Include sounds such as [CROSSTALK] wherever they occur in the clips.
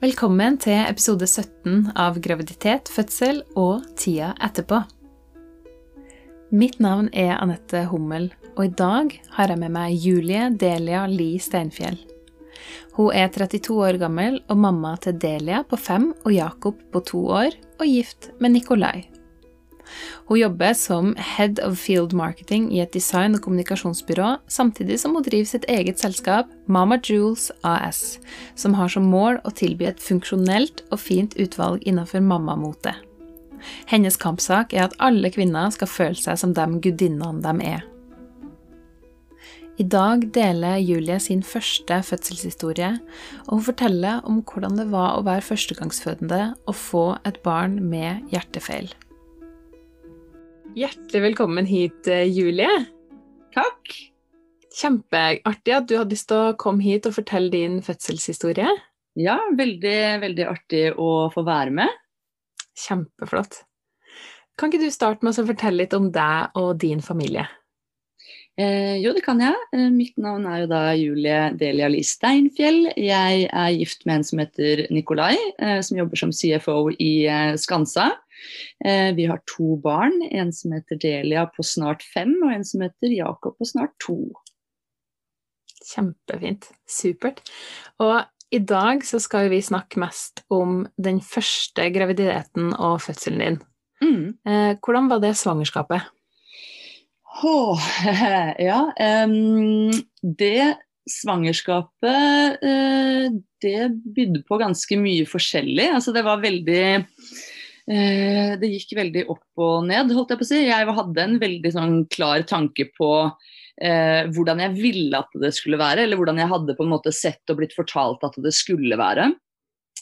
Velkommen til episode 17 av Graviditet, fødsel og tida etterpå. Mitt navn er Anette Hummel, og i dag har jeg med meg Julie Delia Li Steinfjell. Hun er 32 år gammel og mamma til Delia på fem og Jakob på to år, og gift med Nikolai. Hun jobber som Head of Field Marketing i et design- og kommunikasjonsbyrå, samtidig som hun driver sitt eget selskap, Mama Jewels AS, som har som mål å tilby et funksjonelt og fint utvalg innenfor mammamote. Hennes kampsak er at alle kvinner skal føle seg som de gudinnene de er. I dag deler Julie sin første fødselshistorie, og hun forteller om hvordan det var å være førstegangsfødende og få et barn med hjertefeil. Hjertelig velkommen hit, eh, Julie. Takk. Kjempeartig at du hadde lyst til å komme hit og fortelle din fødselshistorie. Ja, veldig, veldig artig å få være med. Kjempeflott. Kan ikke du starte med å fortelle litt om deg og din familie? Eh, jo, det kan jeg. Eh, mitt navn er jo da Julie Delia Li Steinfjell. Jeg er gift med en som heter Nikolai, eh, som jobber som CFO i eh, Skansa. Eh, vi har to barn, en som heter Delia på snart fem, og en som heter Jakob på snart to. Kjempefint. Supert. Og i dag så skal vi snakke mest om den første graviditeten og fødselen din. Mm. Eh, hvordan var det svangerskapet? Oh, [LAUGHS] ja, um, det svangerskapet uh, det bydde på ganske mye forskjellig. Altså det var veldig Det gikk veldig opp og ned, holdt jeg på å si. Jeg hadde en veldig sånn klar tanke på eh, hvordan jeg ville at det skulle være, eller hvordan jeg hadde på en måte sett og blitt fortalt at det skulle være.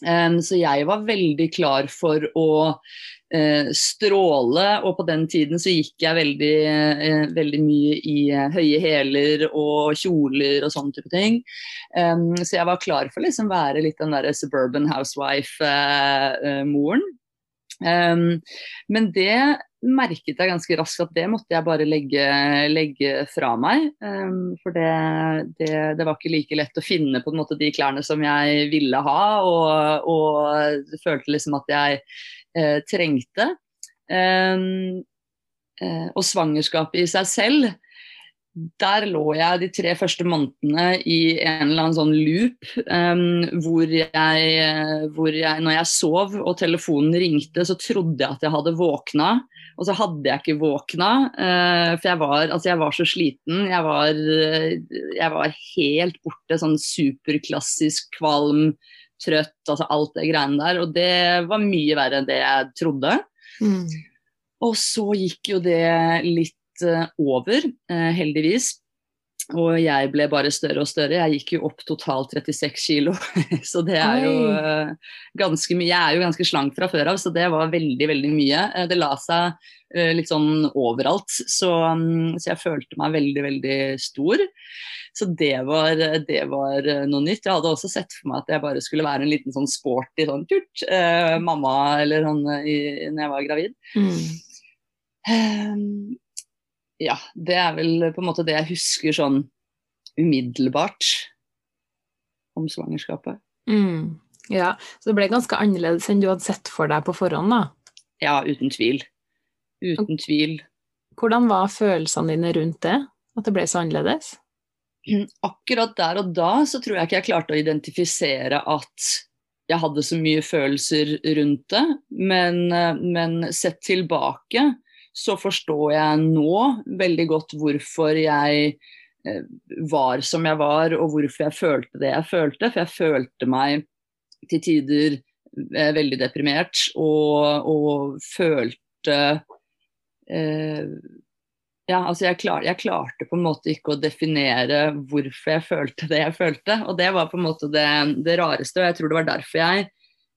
Um, så jeg var veldig klar for å uh, stråle, og på den tiden så gikk jeg veldig, uh, veldig mye i uh, høye hæler og kjoler og sånne type ting. Um, så jeg var klar for å liksom være litt den derre suburban housewife-moren. Um, men det merket jeg ganske raskt at det måtte jeg bare legge, legge fra meg. Um, for det, det, det, var ikke like lett å finne på en måte de klærne som jeg ville ha, og, og følte liksom at jeg eh, trengte. Um, eh, og svangerskapet i seg selv der lå jeg de tre første månedene i en eller annen sånn loop um, hvor, jeg, hvor jeg Når jeg sov og telefonen ringte, så trodde jeg at jeg hadde våkna. Og så hadde jeg ikke våkna, uh, for jeg var, altså jeg var, så sliten. Jeg var, jeg var helt borte. Sånn superklassisk kvalm, trøtt, altså alt det greiene der. Og det var mye verre enn det jeg trodde. Mm. Og så gikk jo det litt over, heldigvis. Og jeg ble bare større og større. Jeg gikk jo opp totalt 36 kilo. [LAUGHS] Så det er jo uh, ganske mye. Jeg er jo ganske slank fra før av, så det var veldig, veldig mye. Det la seg litt sånn overalt, så, um, så, jeg følte meg veldig, veldig stor. Så det var, det var noe nytt. Jeg hadde også sett for meg at jeg bare skulle være en liten sånn sporty sånn turt mamma eller sånn når jeg var gravid. Mm. Ja, det er vel på en måte det jeg husker sånn umiddelbart om svangerskapet. Mm. Ja, Så det ble ganske annerledes enn du hadde sett for deg på forhånd, da? Ja, uten tvil. Uten tvil. Hvordan var følelsene dine rundt det? At det ble så annerledes? Akkurat der og da så tror jeg ikke jeg klarte å identifisere at jeg hadde så mye følelser rundt det, men, men sett tilbake så forstår jeg nå veldig godt hvorfor jeg eh, var som jeg var, og hvorfor jeg følte det jeg følte. For jeg følte meg til tider eh, veldig deprimert, og, og følte eh, ja, altså jeg, klar, jeg, klarte på en måte ikke å definere hvorfor jeg følte det jeg følte. Og det var på en måte det, det rareste, og jeg tror det var derfor jeg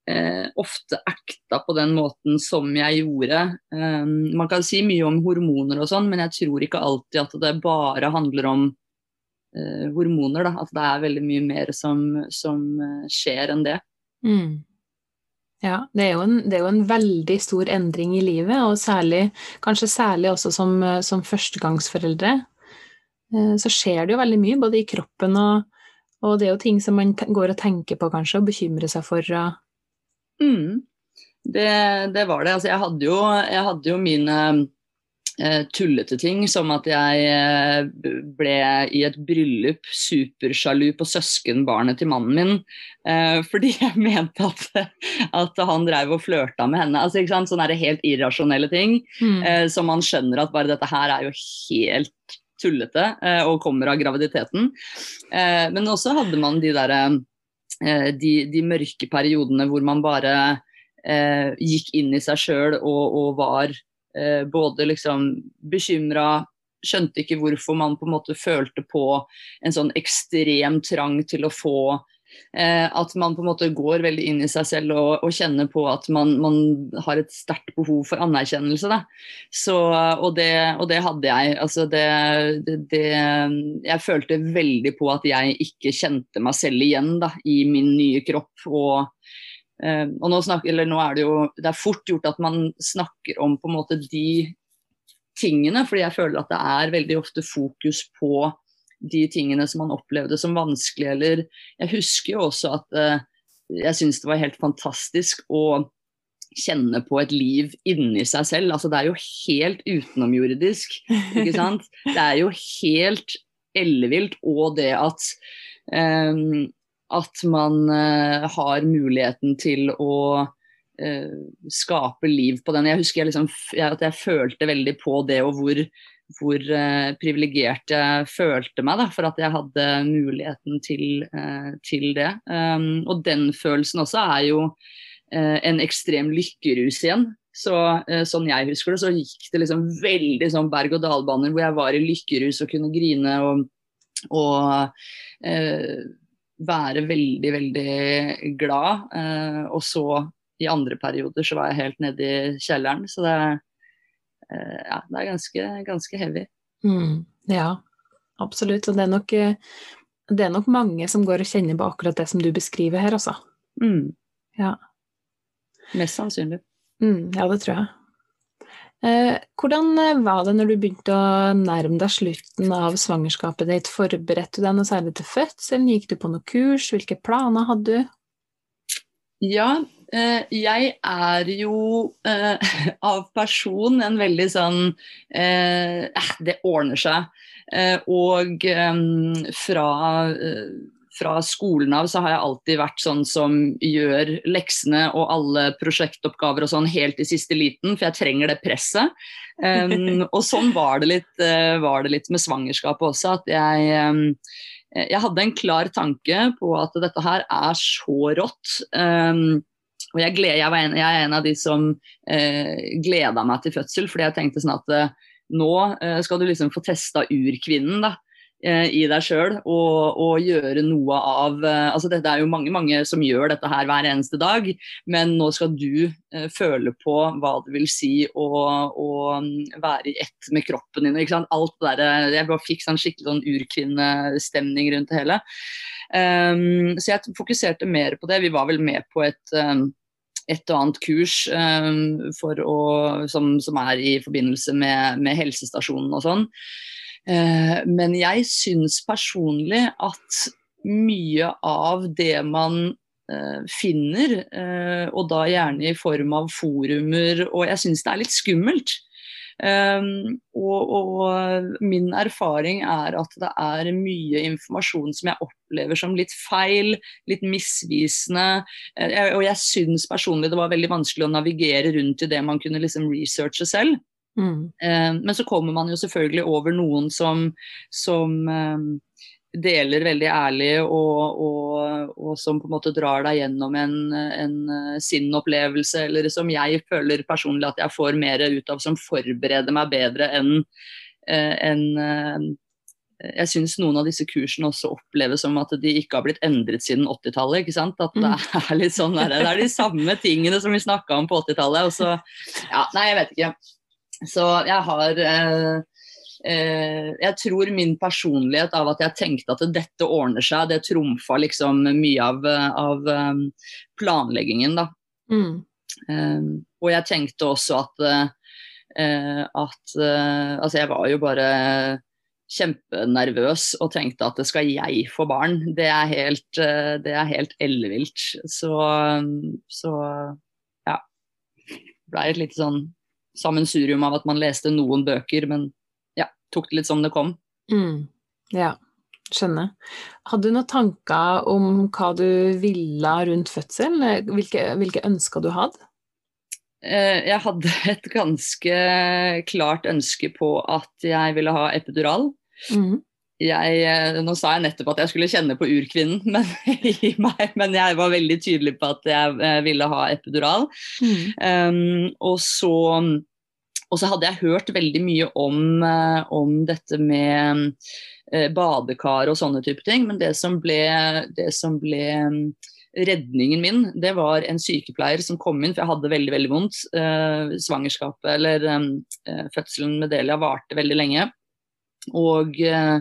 eh, ofte acta på den måten som jeg gjorde. Eh, man kan si mye om hormoner og sånn, men jeg tror ikke alltid at det bare handler om eh, hormoner. Da. At det er veldig mye mer som, som uh, skjer enn det. Mm. Ja, det er, en, det er, jo en, veldig stor endring i livet, og særlig, kanskje særlig også som, som førstegangsforeldre. Så skjer det jo veldig mye, både i kroppen og, Og det er jo ting som man går og tenker på, kanskje, og bekymrer seg for. Mm. Det, det, var det. Altså, jeg hadde jo, jeg hadde jo mine eh, tullete ting, som at jeg eh, ble i et bryllup supersjalu på søskenbarnet til mannen min. Eh, [LAUGHS] fordi jeg mente at, at han drev og flørta med henne. Altså, ikke sant? Sånne helt irrasjonelle ting mm. Eh, som man skjønner at bare dette her er jo helt tullete eh, og kommer av graviditeten. Eh, men også hadde man de derre de, de, mørke periodene hvor man bare gikk inn i seg sjøl og, og, var både liksom bekymra, skjønte ikke hvorfor man på en måte følte på en sånn ekstrem trang til å få Eh, at man på en måte går veldig inn i seg selv og, og kjenner på at man, man har et sterkt behov for anerkjennelse. Så, og, det, og, det, hadde jeg. Altså det, det, det, jeg følte veldig på at jeg ikke kjente meg selv igjen da, i min nye kropp. og eh, og nå, snakker, nå, er det jo det er fort gjort at man snakker om på en måte de tingene, fordi jeg føler at det er veldig ofte fokus på de tingene som man opplevde som vanskelig. Eller jeg husker jo også at uh, jeg syns det var helt fantastisk å kjenne på et liv inni seg selv. Altså det er jo helt utenomjordisk, ikke sant. [LAUGHS] Det er jo helt ellevilt. Og det at um, at man uh, har muligheten til å uh, skape liv på den. Jeg husker jeg liksom, jeg, at jeg følte veldig på det, og hvor hvor eh, privilegert jeg følte meg da, for at jeg hadde muligheten til, eh, til det. Um, og den følelsen også er jo eh, en ekstrem lykkerus igjen. Så uh, sånn jeg husker det, så gikk det liksom veldig sånn berg-og-dal-baner hvor jeg var i lykkerus og kunne grine og, og være veldig, veldig glad. og så i andre perioder så var jeg helt nede i kjelleren. Så det er Eh, ja, det er ganske, ganske heavy. Mm, ja, absolutt. Og det er, nok, eh, det er nok mange som går og kjenner på akkurat det som du beskriver her, altså. Mm. Ja. Mest sannsynlig. Mm, ja, det tror jeg. Eh, hvordan eh, var det når du begynte å nærme deg slutten av svangerskapet ditt? Forberedte du deg noe særlig til fødselen? Gikk du på noe kurs? Hvilke planer hadde du? Ja, Eh, jeg er jo eh, [LAUGHS] av person en veldig sånn eh, eh Det ordner seg. Eh, og fra, fra, skolen av så har jeg alltid vært sånn som gjør leksene og alle prosjektoppgaver og sånn helt i siste liten, for jeg trenger det presset. [LAUGHS] Og sånn var det, litt, var det litt med svangerskapet også, at jeg jeg hadde en klar tanke på at dette her er så rått. Um, og jeg, gled, jeg, en, jeg, er en av de som eh, gleda meg til fødsel, fordi jeg tenkte sånn at eh, nå eh, skal du liksom få testa urkvinnen da, eh, i deg sjøl og, og, gjøre noe av eh, altså Det er jo mange mange som gjør dette her hver eneste dag, men nå skal du eh, føle på hva det vil si å, å mm, være i ett med kroppen din. Ikke sant? Alt det der, Jeg bare fikk sånn skikkelig sånn urkvinnestemning rundt det hele. Um, så jeg fokuserte mer på det. Vi var vel med på et um, et og annet kurs um, å, som, som, er i forbindelse med, med helsestasjonen og sånn. Uh, men jeg syns personlig at mye av det man uh, finner, uh, og da gjerne i form av forumer, og jeg syns det er litt skummelt. Um, og, og, min erfaring er at det er mye informasjon som jeg opplever som litt feil, litt misvisende. Uh, og jeg syns personlig det var veldig vanskelig å navigere rundt i det man kunne liksom researche selv. Mm. Uh, men så kommer man jo selvfølgelig over noen som, som um, deler veldig ærlig, og, og, og, som på en måte drar deg gjennom en, en eh, sinnopplevelse, eller som jeg føler personlig at jeg får mer ut av, som forbereder meg bedre enn eh, en, eh, jeg syns noen av disse kursene også oppleves som at de ikke har blitt endret siden 80-tallet. ikke sant? At det mm. er litt sånn der, det er de samme tingene som vi snakka om på 80-tallet. og så, ja, Nei, jeg vet ikke. Så jeg har eh, eh, jeg tror min personlighet av at jeg tenkte at dette ordner seg, det trumfa liksom mye av, av um, planleggingen, da. Mm. Um, og jeg tenkte også at, at Altså, jeg var jo bare kjempenervøs og tenkte at det skal jeg få barn. Det er helt, det er helt ellevilt. Så, så ja. Det ble et lite sånn sammensurium av at man leste noen bøker, men tok det litt som det kom. Mm. Ja, skjønner. Hadde du noen tanker om hva du ville rundt fødsel? Hvilke, hvilke ønsker du hadde? Eh, jeg hadde et ganske klart ønske på at jeg ville ha epidural. Mm. Jeg, eh, nå sa jeg nettopp at jeg skulle kjenne på urkvinnen [LAUGHS] men, i meg, men jeg var veldig tydelig på at jeg eh, ville ha epidural. Mm. Um, og, så, og, så, hadde jeg hørt veldig mye om, om dette med badekar og sånne type ting, men det som ble, det som ble redningen min, det var en sykepleier som kom inn, for jeg hadde veldig veldig vondt. Eh, svangerskapet, eller eh, fødselen med Delia varte veldig lenge. Og, eh,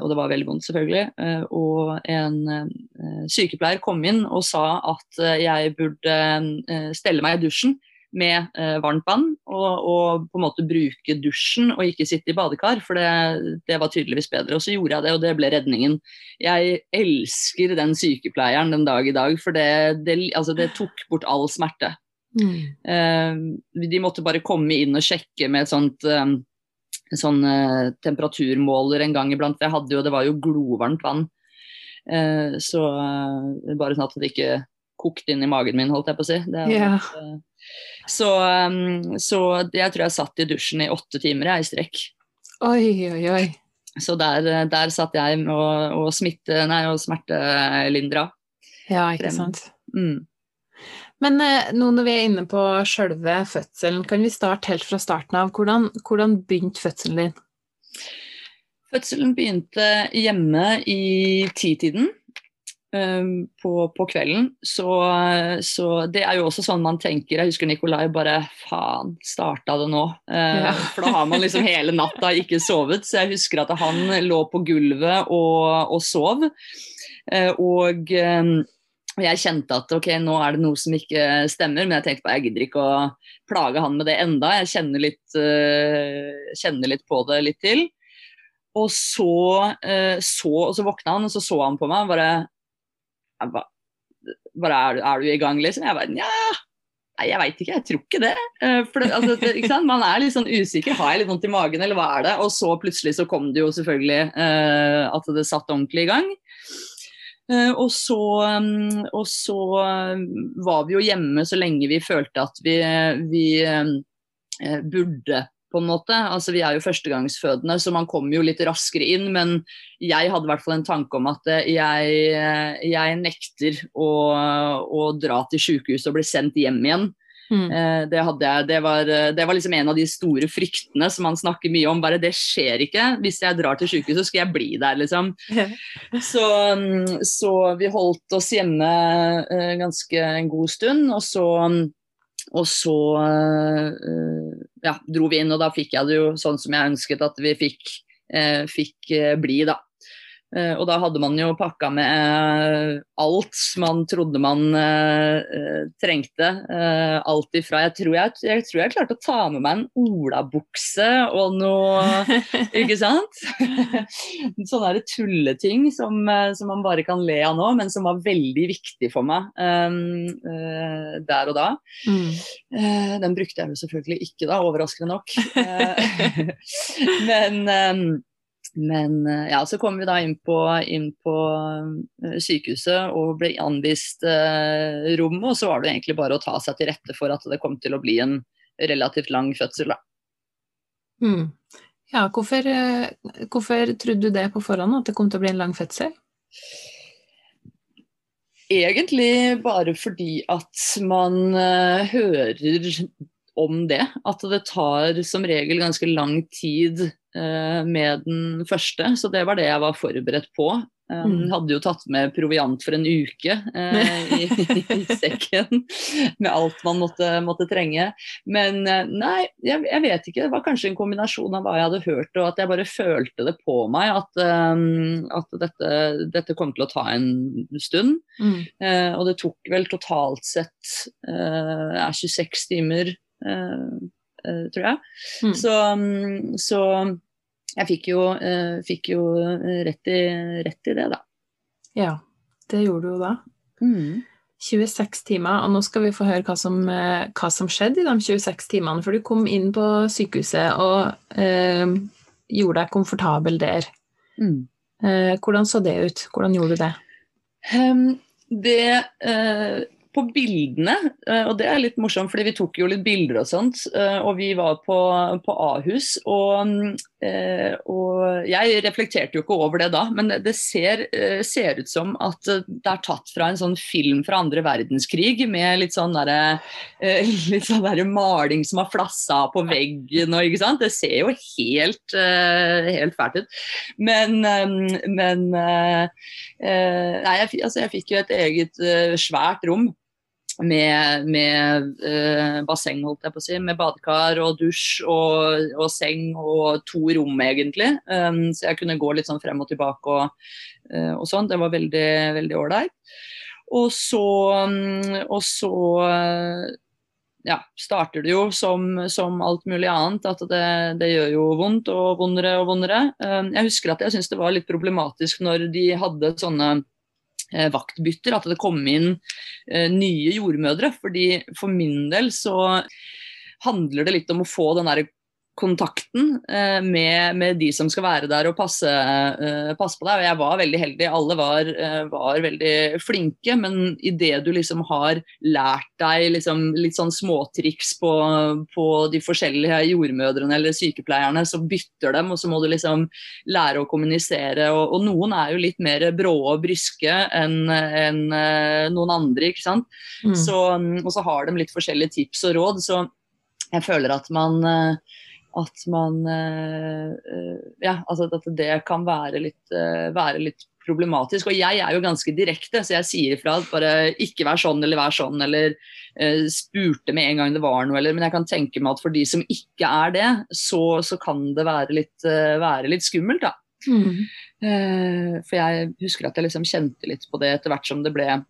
og det var veldig vondt, selvfølgelig. Eh, og en eh, sykepleier kom inn og sa at eh, jeg burde stelle meg i dusjen med eh, varmt vann, og, og, på en måte bruke dusjen og ikke sitte i badekar, for det, det, var tydeligvis bedre. Og så gjorde jeg det, og det ble redningen. Jeg elsker den sykepleieren den dag i dag, for det, det, altså det tok bort all smerte. Mm. Eh, de måtte bare komme inn og sjekke med et sånt eh, sånn eh, temperaturmåler en gang iblant. For jeg hadde jo, det var jo glovarmt vann. Eh, så eh, bare sånn at det ikke kokte inn i magen min, holdt jeg på å si. Det, yeah. Så, um, så, jeg tror jeg satt i dusjen i åtte timer jeg, i strekk. Oi, oi, oi. Så der, der satt jeg og, og, smitte, nei, og smertelindra. Ja, ikke frem. sant. Mm. Men eh, nå når vi er inne på sjølve fødselen, kan vi starte helt fra starten av. Hvordan, hvordan begynte fødselen din? Fødselen begynte hjemme i titiden. Ehm, på, på, kvelden. Så, så, det er jo også sånn man tenker. Jeg husker Nikolai bare Faen, starta det nå? Uh, ja. For da har man liksom hele natta ikke sovet. Så jeg husker at han lå på gulvet og, og sov. Uh, og um, jeg kjente at ok, nå er det noe som ikke stemmer, men jeg tenkte bare jeg gidder ikke å plage han med det enda. Jeg kjenner litt, uh, kjenner litt på det litt til. Og så, så, og så våkna han, og så så han på meg og bare jeg ba, bare er, er, du i gang, liksom? Jeg bare nja. Jeg veit ikke, jeg tror ikke det. For det, altså, det ikke Man er litt sånn usikker. Har jeg litt vondt i magen, eller hva er det? Og så plutselig så kom det jo selvfølgelig uh, at det satt ordentlig i gang. Uh, og så, um, og så var vi jo hjemme så lenge vi følte at vi, vi burde på en måte. Altså, vi er jo førstegangsfødende, så man kommer jo litt raskere inn. Men jeg hadde i hvert fall en tanke om at eh, jeg, eh, jeg nekter å, å dra til sykehus og bli sendt hjem igjen. Mm. Det, det, jeg, det, var, det, var, liksom en av de store fryktene som man snakker mye om. Bare det skjer ikke. Hvis jeg drar til sykehuset, skal jeg bli der, liksom. [LAUGHS] så, mm, så, vi holdt oss hjemme ganske en god stund. Og så og så uh, ja, dro vi inn, og da fikk jeg det jo sånn som jeg ønsket at vi fikk, uh, fikk bli, da. Uh, og da hadde man jo pakka med uh, alt man trodde man uh, trengte. alt ifra jeg tror jeg, jeg tror jeg, klarte å ta med meg en olabukse og noe Ikke sant? [LAUGHS] Sånne tulleting som, som, man bare kan le av nå, men som var veldig viktig for meg um, der og da. Mm. den brukte jeg jo selvfølgelig ikke da, overraskende nok. [LAUGHS] men um, men eh, ja, så kom vi da inn på, inn på eh, sykehuset og ble anvist eh, rom. Og så var det egentlig bare å ta seg til rette for at det kom til å bli en relativt lang fødsel. da. Mm. Ja, hvorfor, eh, hvorfor trodde du det på forhånd, at det kom til å bli en lang fødsel? Egentlig bare fordi at man hører om det. At det tar som regel ganske lang tid eh, med den første. Så det var det jeg var forberedt på. Um, mm. Hadde jo tatt med proviant for en uke eh, i, i, [LAUGHS] sekken med alt man måtte, måtte trenge. Men uh, nei, jeg, jeg, vet ikke. Det var kanskje en kombinasjon av hva jeg hadde hørt og at jeg bare følte det på meg at, um, at dette, dette, kom til å ta en stund. Mm. og det tok vel totalt sett 26 timer Eh, eh, tror jeg. Mm. Så, mm, så, jeg fikk jo, eh, fikk jo rett, i, rett, i, det, da. Ja, det gjorde du jo da. Mm. 26 timer, og nå skal vi få høre hva som, eh, hva som, skjedde i de 26 timene. For du kom inn på sykehuset og eh, gjorde deg komfortabel der. Mm. Eh, hvordan så det ut? Hvordan gjorde du det? Um, det uh, på bildene, eh, og det er litt morsomt, fordi vi tok jo litt bilder og sånt. Eh, og vi var på, på Ahus, og, eh, og, jeg reflekterte jo ikke over det da, men det ser, ser, ut som at det er tatt fra en sånn film fra andre verdenskrig med litt sånn derre [LAUGHS] sånn der maling som har flassa på veggen og ikke sant. Det ser jo helt, helt fælt ut. Men, men Nei, jeg, altså jeg fikk jo et eget svært rom med, med uh, basseng, holdt jeg på å si, med badekar og dusj og, og seng og to rom, egentlig. Um, så jeg kunne gå litt sånn frem og tilbake og, uh, og sånn. Det var veldig veldig ålreit. Og så, um, og så uh, ja, starter det jo som, som, alt mulig annet, at det, det, gjør jo vondt og vondere og vondere. Um, jeg husker at jeg syntes det var litt problematisk når de hadde sånne Eh, vaktbytter, at det kom inn eh, nye jordmødre. fordi For min del så handler det litt om å få den der kontakten eh, med, med, de som skal være der og passe, eh, passe, på deg. Og jeg var veldig heldig. Alle var, eh, var veldig flinke. Men idet du liksom har lært deg liksom, litt sånn småtriks på, på, de forskjellige jordmødrene eller sykepleierne, så bytter dem, og så må du liksom lære å kommunisere. Og, og noen er jo litt mer brå og bryske enn en, noen andre, ikke sant. Mm. Så, og så har de litt forskjellige tips og råd. så jeg føler at man at man eh, eh, Ja, altså at det kan være litt, eh, være litt problematisk. Og jeg er jo ganske direkte, så jeg sier ifra at bare ikke vær sånn eller vær sånn, eller uh, spurte med en gang det var noe, eller Men jeg kan tenke meg at for de som ikke er det, så, så kan det være litt, uh, være litt skummelt, da. Mm. Uh, for jeg husker at jeg liksom kjente litt på det etter hvert som det ble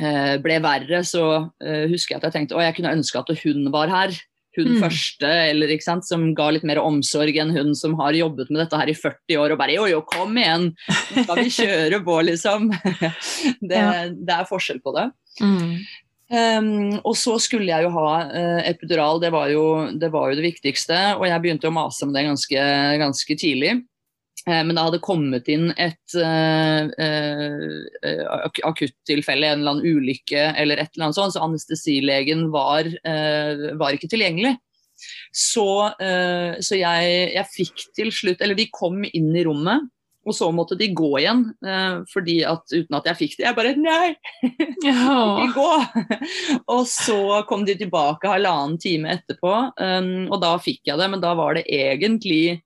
ble verre, så husker jeg at jeg tenkte å, jeg kunne ønske at hun var her hun mm. første, eller, sant, som ga litt mer omsorg enn hun som har jobbet med dette her i 40 år og bare jo, jo, kom igjen, nå skal vi [LAUGHS] kjøre på, liksom. [LAUGHS] Det, ja. det er forskjell på det. Mm. Um, og så skulle jeg jo ha uh, epidural, det var, jo, det var, jo, det viktigste. Og jeg begynte å mase om det ganske, ganske tidlig. Eh, men det hadde kommet inn et uh, uh, akuttilfelle, en eller annen ulykke eller et eller annet sånt, så anestesilegen var, uh, var ikke tilgjengelig. Så, så jeg, jeg, fikk til slutt Eller de kom inn i rommet, og så måtte de gå igjen. fordi at uten at jeg fikk det, jeg bare Nei! [LAUGHS] Ikke gå! og så kom de tilbake halvannen time etterpå, um, og da fikk jeg det. Men da var det egentlig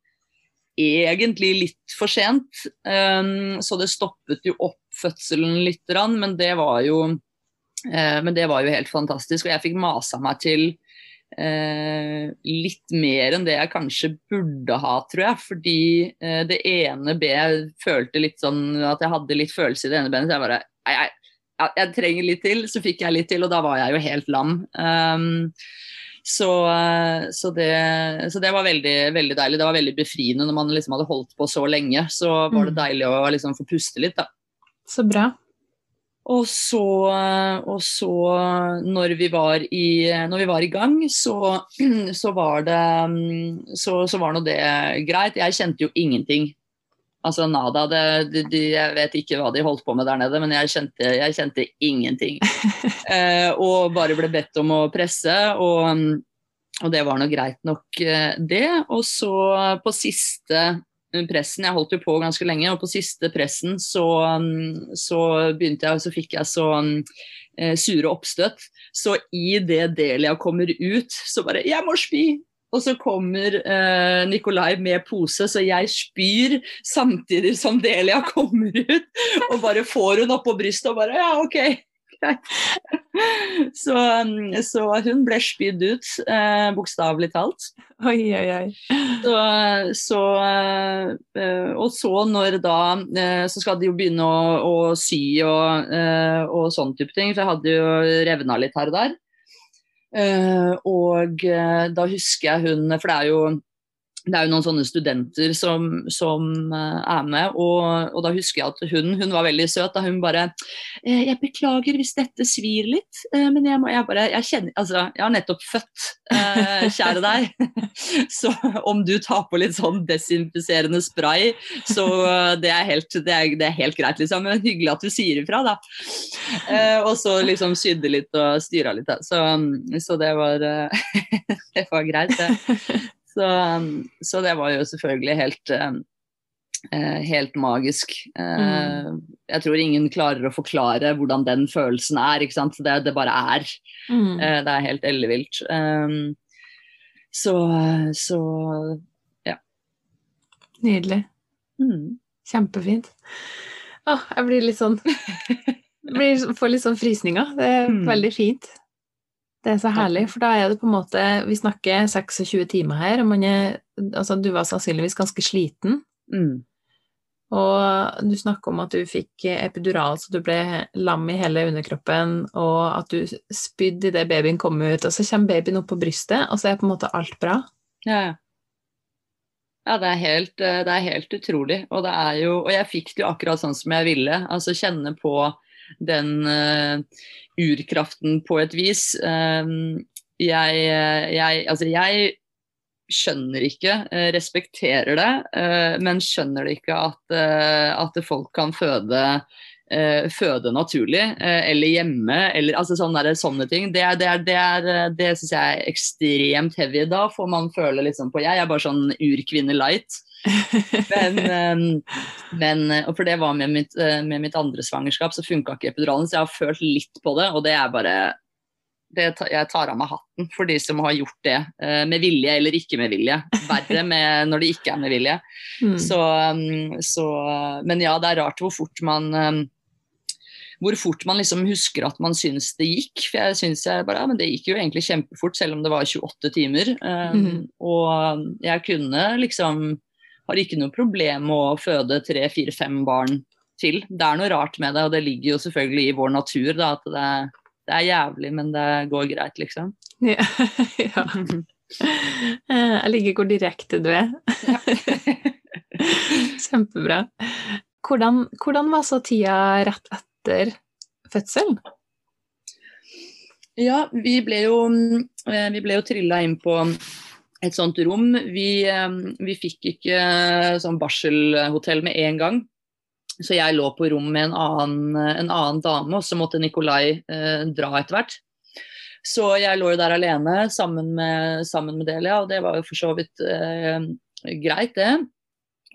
egentlig litt for sent. Um, så det stoppet jo opp fødselen litt, men det var jo, uh, men det var jo helt fantastisk. Og jeg fikk masa meg til uh, litt mer enn det jeg kanskje burde ha, tror jeg. Fordi uh, det ene benet følte litt sånn at jeg hadde litt følelse i det ene benet. Så jeg bare jeg, jeg, jeg, trenger litt til. Så fikk jeg litt til, og da var jeg jo helt lam. Um, så, eh, så, det, så, det, var veldig, veldig, deilig. Det var veldig befriende når man liksom hadde holdt på så lenge. Så var det mm. deilig å liksom få puste litt, da. Så bra. Og så, og så når, vi var i, når vi var i gang, så, [CLEARS THROAT] så var det så, så var nå det greit. Jeg kjente jo ingenting. Altså nada. Det, de, jeg vet ikke hva de holdt på med der nede, men jeg kjente, jeg kjente ingenting. [LAUGHS] eh, og bare ble bedt om å presse, og, og det var nå greit nok, eh, det. Og så på siste pressen, jeg holdt jo på ganske lenge, og på siste pressen så, så begynte jeg, så fikk jeg så eh, sure oppstøt. Så i det Delia kommer ut, så bare 'Jeg må spy!' Og så kommer eh, Nikolai med pose, så jeg spyr samtidig som Delia kommer ut. Og bare får hun oppå brystet og bare Ja, OK. Så, så, hun ble spydd ut, eh, bokstavelig talt. Oi, oi, oi. Så, så, eh, og så når da eh, Så skal de jo begynne å, å sy og, eh, og sånn type ting. For jeg hadde jo revna litt her og der. Uh, og uh, da husker jeg hun For det er jo det er jo noen sånne studenter som, som uh, er med, og, og, da husker jeg at hun, hun var veldig søt. Da hun bare eh, 'Jeg beklager hvis dette svir litt, uh, men jeg må jeg bare Jeg kjenner Altså, jeg har nettopp født, kjære deg. [LAUGHS] så om du tar på litt sånn desinfiserende spray, så det er, helt, det, er, det er helt greit, liksom. Men hyggelig at du sier ifra, da. og så liksom sydde litt og styra litt, da. Så, så det var [LAUGHS] Det var greit, det. Så, um, så, det var jo selvfølgelig helt, um, eh, helt magisk. Eh, mm. Jeg tror ingen klarer å forklare hvordan den følelsen er. ikke sant? Det, det bare er. Mm. Eh, det er helt ellevilt. Um, så, så ja. Nydelig. Mm. Kjempefint. Å, jeg blir litt sånn [LAUGHS] blir, Får litt sånn frysninger. Det er mm. veldig fint. Det er så herlig, for da er det på en måte Vi snakker 26 timer her, og man er Altså, du var sannsynligvis ganske sliten. Mm. Og du snakker om at du fikk epidural, så du ble lam i hele underkroppen, og at du spydde idet babyen kom ut, og så kommer babyen opp på brystet, og så er på en måte alt bra. Ja, ja det, er helt, det er helt utrolig. Og det er jo Og jeg fikk det jo akkurat sånn som jeg ville. Altså kjenne på den uh, urkraften på et vis. Uh, jeg, jeg, altså jeg skjønner ikke, uh, respekterer det, uh, men skjønner det ikke at, at folk kan føde føde naturlig, eller hjemme, eller altså sånne, der, sånne ting. Det, det, det, det syns jeg er ekstremt heavy. Da får man føle liksom på Jeg er bare sånn urkvinne light. Men, men, og For det var med mitt, eh, med mitt andre svangerskap, så funka ikke epiduralen. Så jeg har følt litt på det, og det er bare det, Jeg tar av meg hatten for de som har gjort det eh, med vilje eller ikke med vilje. Verre med, når det ikke er med vilje. Mm. Så, ehm, så, men ja, det er rart hvor fort man ehm, hvor fort man liksom husker at man syns det gikk. For jeg syns jeg bare, ja, men det gikk jo egentlig kjempefort, selv om det var 28 timer. Um, mm. Og jeg kunne liksom har ikke noe problem med å føde tre, fire, fem barn til. Det er noe rart med det, og det ligger jo selvfølgelig i vår natur da, at det, det er jævlig, men det går greit, liksom. Ja. [LAUGHS] ja. Eh, jeg liker hvor direkte du [LAUGHS] er. Kjempebra. Hvordan, hvordan, var så tida rett etter fødselen? Ja, vi ble jo, eh, vi ble jo trilla inn på et sånt rom. Vi, eh, vi fikk ikke eh, sånn barselhotell med en gang. Så jeg lå på rom med en annen, en annen dame, og så måtte Nikolai eh, dra etter hvert. Så jeg lå jo der alene sammen med, sammen med Delia, og det var jo for så vidt eh, greit, det.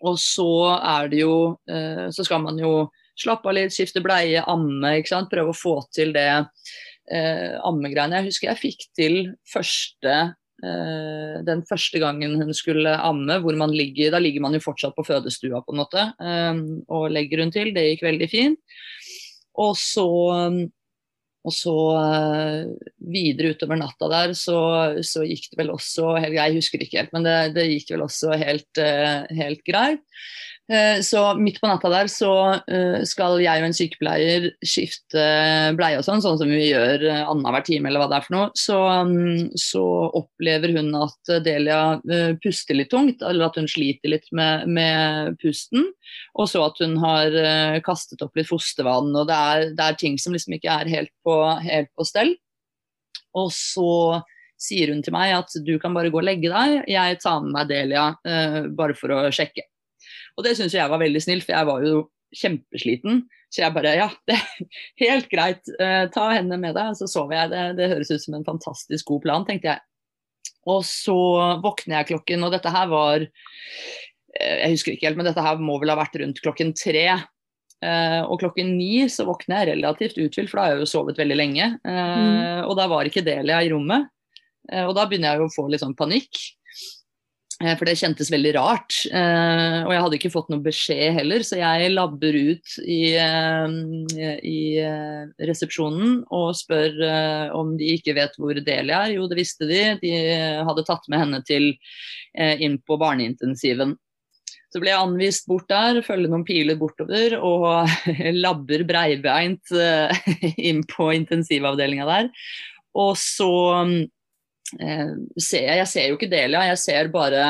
Og så er det jo eh, Så skal man jo slappe av litt, skifte bleie, amme, ikke sant. Prøve å få til det eh, ammegreiene. Jeg husker jeg fikk til første den første gangen hun skulle amme, hvor man ligger, da ligger man jo fortsatt på fødestua på en måte, um, og legger hun til. Det gikk veldig fint. Og så, og så uh, videre utover natta der, så, så, gikk det vel også Jeg husker ikke helt, men det, det gikk vel også helt, helt greit. Eh, så midt på natta der så eh, skal jeg og en sykepleier skifte bleie og sånn, sånn som vi gjør eh, annenhver time eller hva det er for noe. Så, mm, så, opplever hun at Delia puster litt tungt, eller at hun sliter litt med, med pusten. Og så at hun har kastet opp litt fostervann, og det er, det er ting som liksom ikke er helt på, helt på stell. Og så sier hun til meg at du kan bare gå og legge deg, jeg tar med meg Delia bare for å sjekke. Og det syns jeg var veldig snilt, for jeg var jo kjempesliten. Så jeg bare ja, det er [LAUGHS] helt greit, uh, ta henne med deg. Så sover jeg. Det, det høres ut som en fantastisk god plan, tenkte jeg. Og så våkner jeg klokken, og dette her var uh, Jeg husker ikke helt, men dette her må vel ha vært rundt klokken tre. Uh, og klokken ni så våkner jeg relativt uthvilt, for da har jeg jo sovet veldig lenge. Mm. Og da var ikke Delia i rommet. og da begynner jeg jo å få litt sånn panikk. Eh, for det kjentes veldig rart. Eh, og jeg hadde ikke fått noe beskjed heller, så jeg labber ut i, eh, i resepsjonen og spør om de ikke vet hvor Delia er. Jo, det visste de. De hadde tatt med henne til, inn på barneintensiven. Så ble jeg anvist bort der, følge noen piler bortover og [LAUGHS] labber breibeint [LAUGHS] inn på intensivavdelinga der. Og så eh, ser jeg, ser jo ikke Delia, jeg ser bare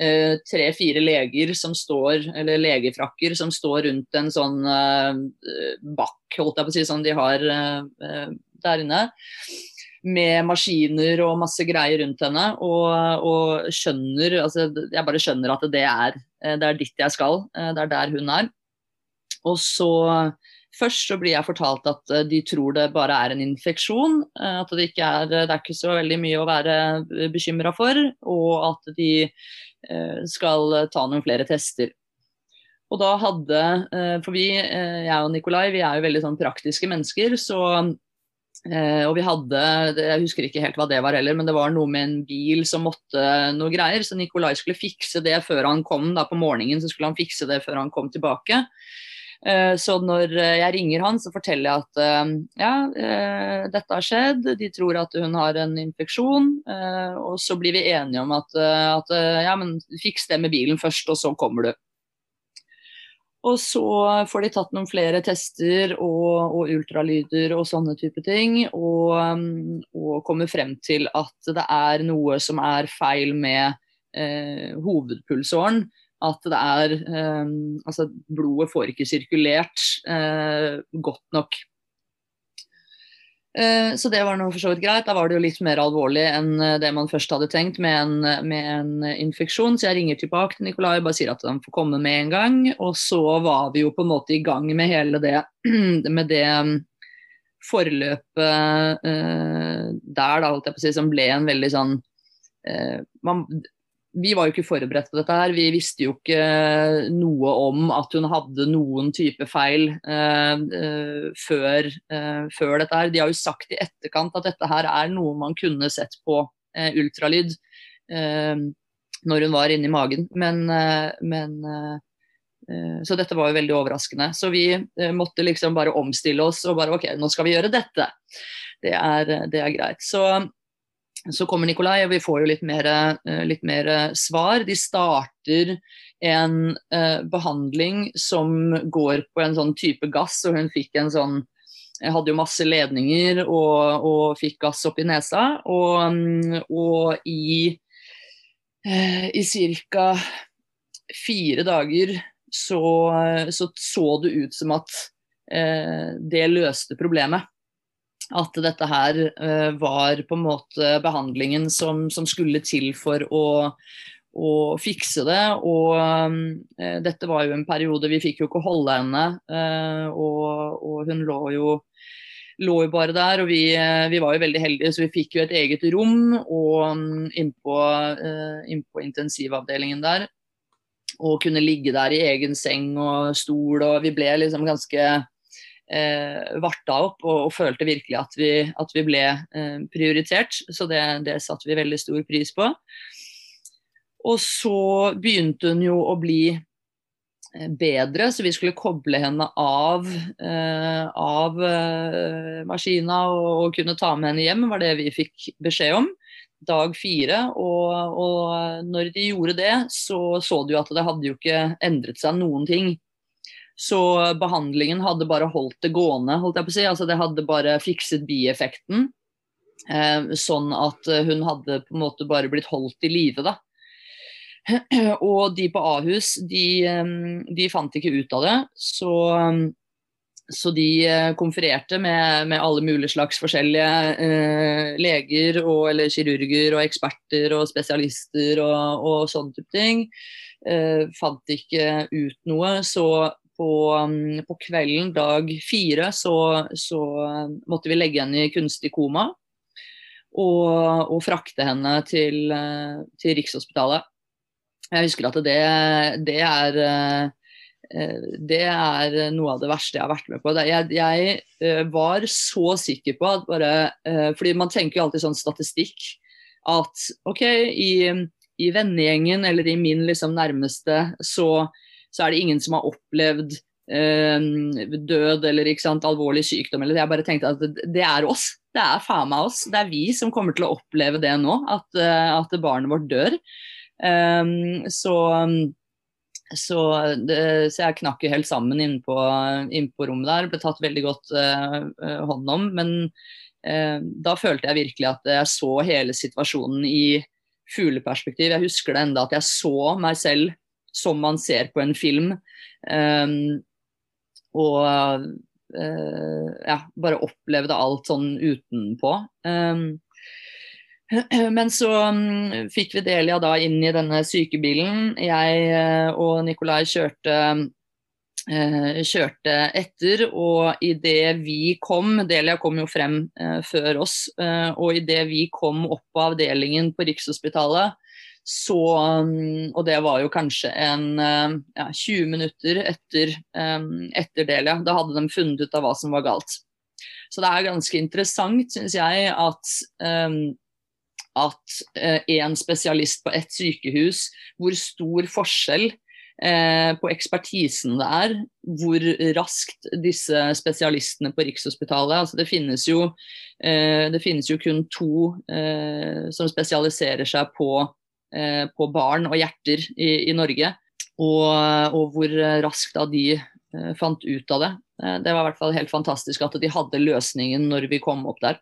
eh, tre-fire leger som står, eller legefrakker som står rundt en sånn eh, bakk, holdt jeg på å si, som de har eh, der inne. Med maskiner og masse greier rundt henne. Og, og skjønner altså Jeg bare skjønner at det er, det er dit jeg skal. Det er der hun er. Og så Først så blir jeg fortalt at de tror det bare er en infeksjon. At det ikke er, det er ikke så veldig mye å være bekymra for. Og at de Eh, skal ta noen flere tester. Og da hadde, eh, For vi, eh, jeg og Nikolai, vi er jo veldig sånn praktiske mennesker. så og vi hadde, jeg husker ikke helt hva det var heller, men det var noe med en bil som måtte noe greier. Så Nikolai skulle fikse det før han kom da på morgenen. Så skulle han fikse det før han kom tilbake. Eh, så når eh, jeg ringer han, så forteller jeg at eh, ja, dette har skjedd, de tror at hun har en infeksjon. Og så blir vi enige om at, at ja, men fiks det med bilen først, og så kommer du. Og så får de tatt noen flere tester og, og ultralyder og sånne type ting. Og, og, kommer frem til at det er noe som er feil med eh, hovedpulsåren at det er eh, Altså, blodet får ikke sirkulert eh, godt nok. Eh, så det var nå for så vidt greit. Da var det jo litt mer alvorlig enn eh, det man først hadde tenkt med en, med en infeksjon. Så jeg ringer tilbake til Nikolai og bare sier at han får komme med en gang. Og så var vi jo på en måte i gang med hele det, [CLEARS THROAT] med det mm, forløpet eh, der, da, holdt jeg på å si, som ble en veldig sånn man, vi var jo ikke forberedt på dette her. Vi visste jo ikke noe om at hun hadde noen type feil eh, uh, før, eh, før, dette her. De har jo sagt i etterkant at dette her er noe man kunne sett på ultralyd når hun var inni magen. Men, men Så dette var jo veldig overraskende. Så vi måtte liksom bare omstille oss og bare OK, nå skal vi gjøre dette. Det er, det er greit. Så så kommer Nikolai, og vi får jo litt mer, eh, litt mer eh, svar. De starter en eh, behandling som går på en sånn type gass, og hun fikk en sånn jeg hadde jo masse ledninger og, og fikk gass opp i nesa. Og, og i, eh, i ca. fire dager så, så, så det ut som at eh, det løste problemet at dette her uh, var på en måte behandlingen som, som skulle til for å, å fikse det. Og uh, dette var jo en periode vi fikk jo ikke holde henne, uh, og, og, hun lå jo, lå jo bare der. Og vi, vi, var jo veldig heldige, så vi fikk jo et eget rom og um, innpå, innpå intensivavdelingen der. Og kunne ligge der i egen seng og stol, og vi ble liksom ganske eh, varta opp og, og, følte virkelig at vi, at vi ble eh, prioritert. Så det, det satte vi veldig stor pris på. Og så begynte hun jo å bli eh, bedre, så vi skulle koble henne av, eh, av eh, maskina og, og, kunne ta med henne hjem, var det vi fikk beskjed om. Dag fire. Og, og når de gjorde det, så så du at det hadde jo ikke endret seg noen ting. Så behandlingen hadde bare holdt det gående, holdt jeg på å si. Altså det hadde bare fikset bieffekten. Eh, sånn at hun hadde på en måte bare blitt holdt i live, da. [CLEARS THROAT] Og de på Ahus, de, eh, de fant ikke ut av det. Så, så de eh, konfererte med, med, alle mulige slags forskjellige eh, leger og, eller kirurger og eksperter og spesialister og, og sånne type ting. Eh, fant ikke ut noe. Så på, um, på kvelden dag fire så, så, måtte vi legge henne i kunstig koma. Og, og frakte henne til, uh, til, Rikshospitalet. Jeg husker at det, det, er uh, det er noe av det verste jeg har vært med på. Jeg, jeg uh, var så sikker på at bare Fordi man tenker jo alltid sånn statistikk. At OK, i, i vennegjengen eller i min liksom nærmeste så så er det ingen som har opplevd eh, død eller sant, alvorlig sykdom. Eller jeg bare tenkte at det, det er oss. Det er faen meg oss. Det er vi som kommer til å oppleve det nå, at, uh, at barnet vårt dør. Um, så, så, det, så, jeg knakk jo helt sammen inne på, inn på, rommet der. Ble tatt veldig godt uh, hånd om. Men uh, da følte jeg virkelig at jeg så hele situasjonen i fugleperspektiv. Jeg husker det enda at jeg så meg selv som man ser på en film. Um, og uh, ja, bare opplevde alt sånn utenpå. Um, [CLEARS THROAT] men så um, fikk vi Delia da inn i denne sykebilen. Jeg uh, og Nikolai kjørte uh, kjørte etter, og idet vi kom Delia kom jo frem før oss. Og idet vi kom opp på avdelingen på Rikshospitalet, så um, Og det var jo kanskje en ja, 20 minutter etter, um, etter Delia. Da hadde de funnet ut av hva som var galt. Så det er ganske interessant, syns jeg, at um, at én uh, spesialist på ett sykehus, hvor stor forskjell eh, på ekspertisen det er, hvor raskt disse spesialistene på Rikshospitalet altså det, finnes jo, eh, det finnes jo kun to eh, som spesialiserer seg på, eh, på barn og hjerter i, i Norge. Og, og, hvor raskt da de eh, fant ut av det. Eh, det var i hvert fall helt fantastisk at de hadde løsningen når vi kom opp der.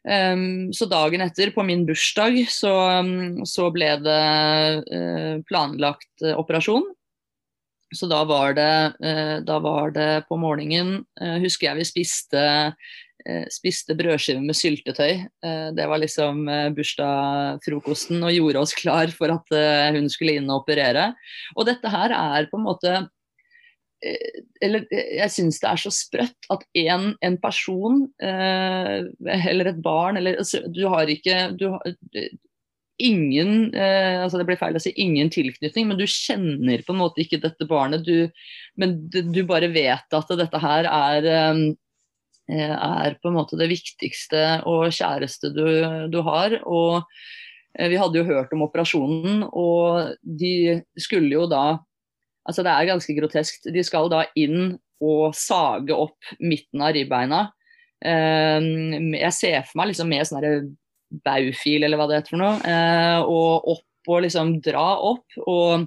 Um, så dagen etter, på min bursdag, så, så ble det uh, planlagt uh, operasjon. Så da var det, uh, da var det på morgenen Husker jeg vi spiste, spiste brødskiver med syltetøy. det var liksom bursdagsfrokosten og gjorde oss klar for at hun skulle inn og operere. Og dette her er på en måte Eh, eller eh, jeg syns det er så sprøtt at en, en person eh, eller et barn eller altså, Du har ikke du har, eh, ingen eh, altså Det blir feil å si ingen tilknytning, men du kjenner på en måte ikke dette barnet. Du, men du, bare vet at dette her er, eh, er på en måte det viktigste og kjæreste du, du har. og vi hadde jo hørt om operasjonen, og de skulle jo da Altså Det er ganske groteskt. De skal da inn og sage opp midten av ribbeina. Ehm, jeg ser for meg liksom med sånn baufil, eller hva det heter for noe, eh, og opp og liksom dra opp. Og,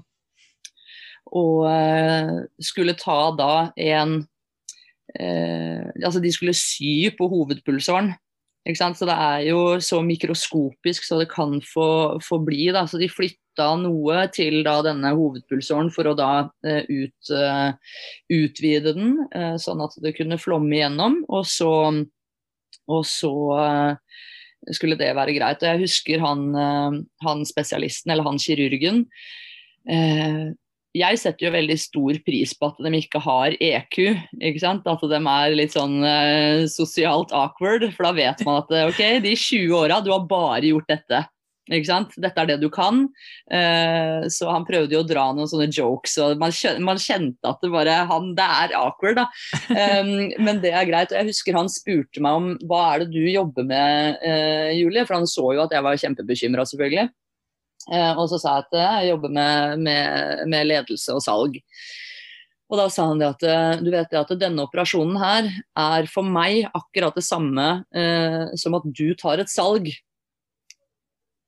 og eh, skulle ta da en eh, Altså de skulle sy på hovedpulsåren. Så det er jo så mikroskopisk så det kan få, få bli. Da. Så de flytta noe til da denne hovedpulsåren for å da eh, ut, eh, utvide den, uh, sånn at det kunne flomme igjennom. Og så, og så skulle det være greit. Og jeg husker han, han spesialisten, eller han kirurgen, jeg setter jo veldig stor pris på at de ikke har EQ. ikke sant? At de er litt sånn eh, sosialt awkward. For da vet man at ok, de 20 åra, du har bare gjort dette. ikke sant? Dette er det du kan. Eh, så han prøvde jo å dra noen sånne jokes, og man, man kjente at det bare han, Det er awkward, da. Um, men det er greit. Og jeg husker han spurte meg om hva er det du jobber med, eh, Julie? For han så jo at jeg var kjempebekymra, selvfølgelig. Eh, og så sa jeg at jeg jobber med, med, med, ledelse og salg. Og da sa han det at eh, du vet det at denne operasjonen her er for meg akkurat det samme eh, som at du tar et salg.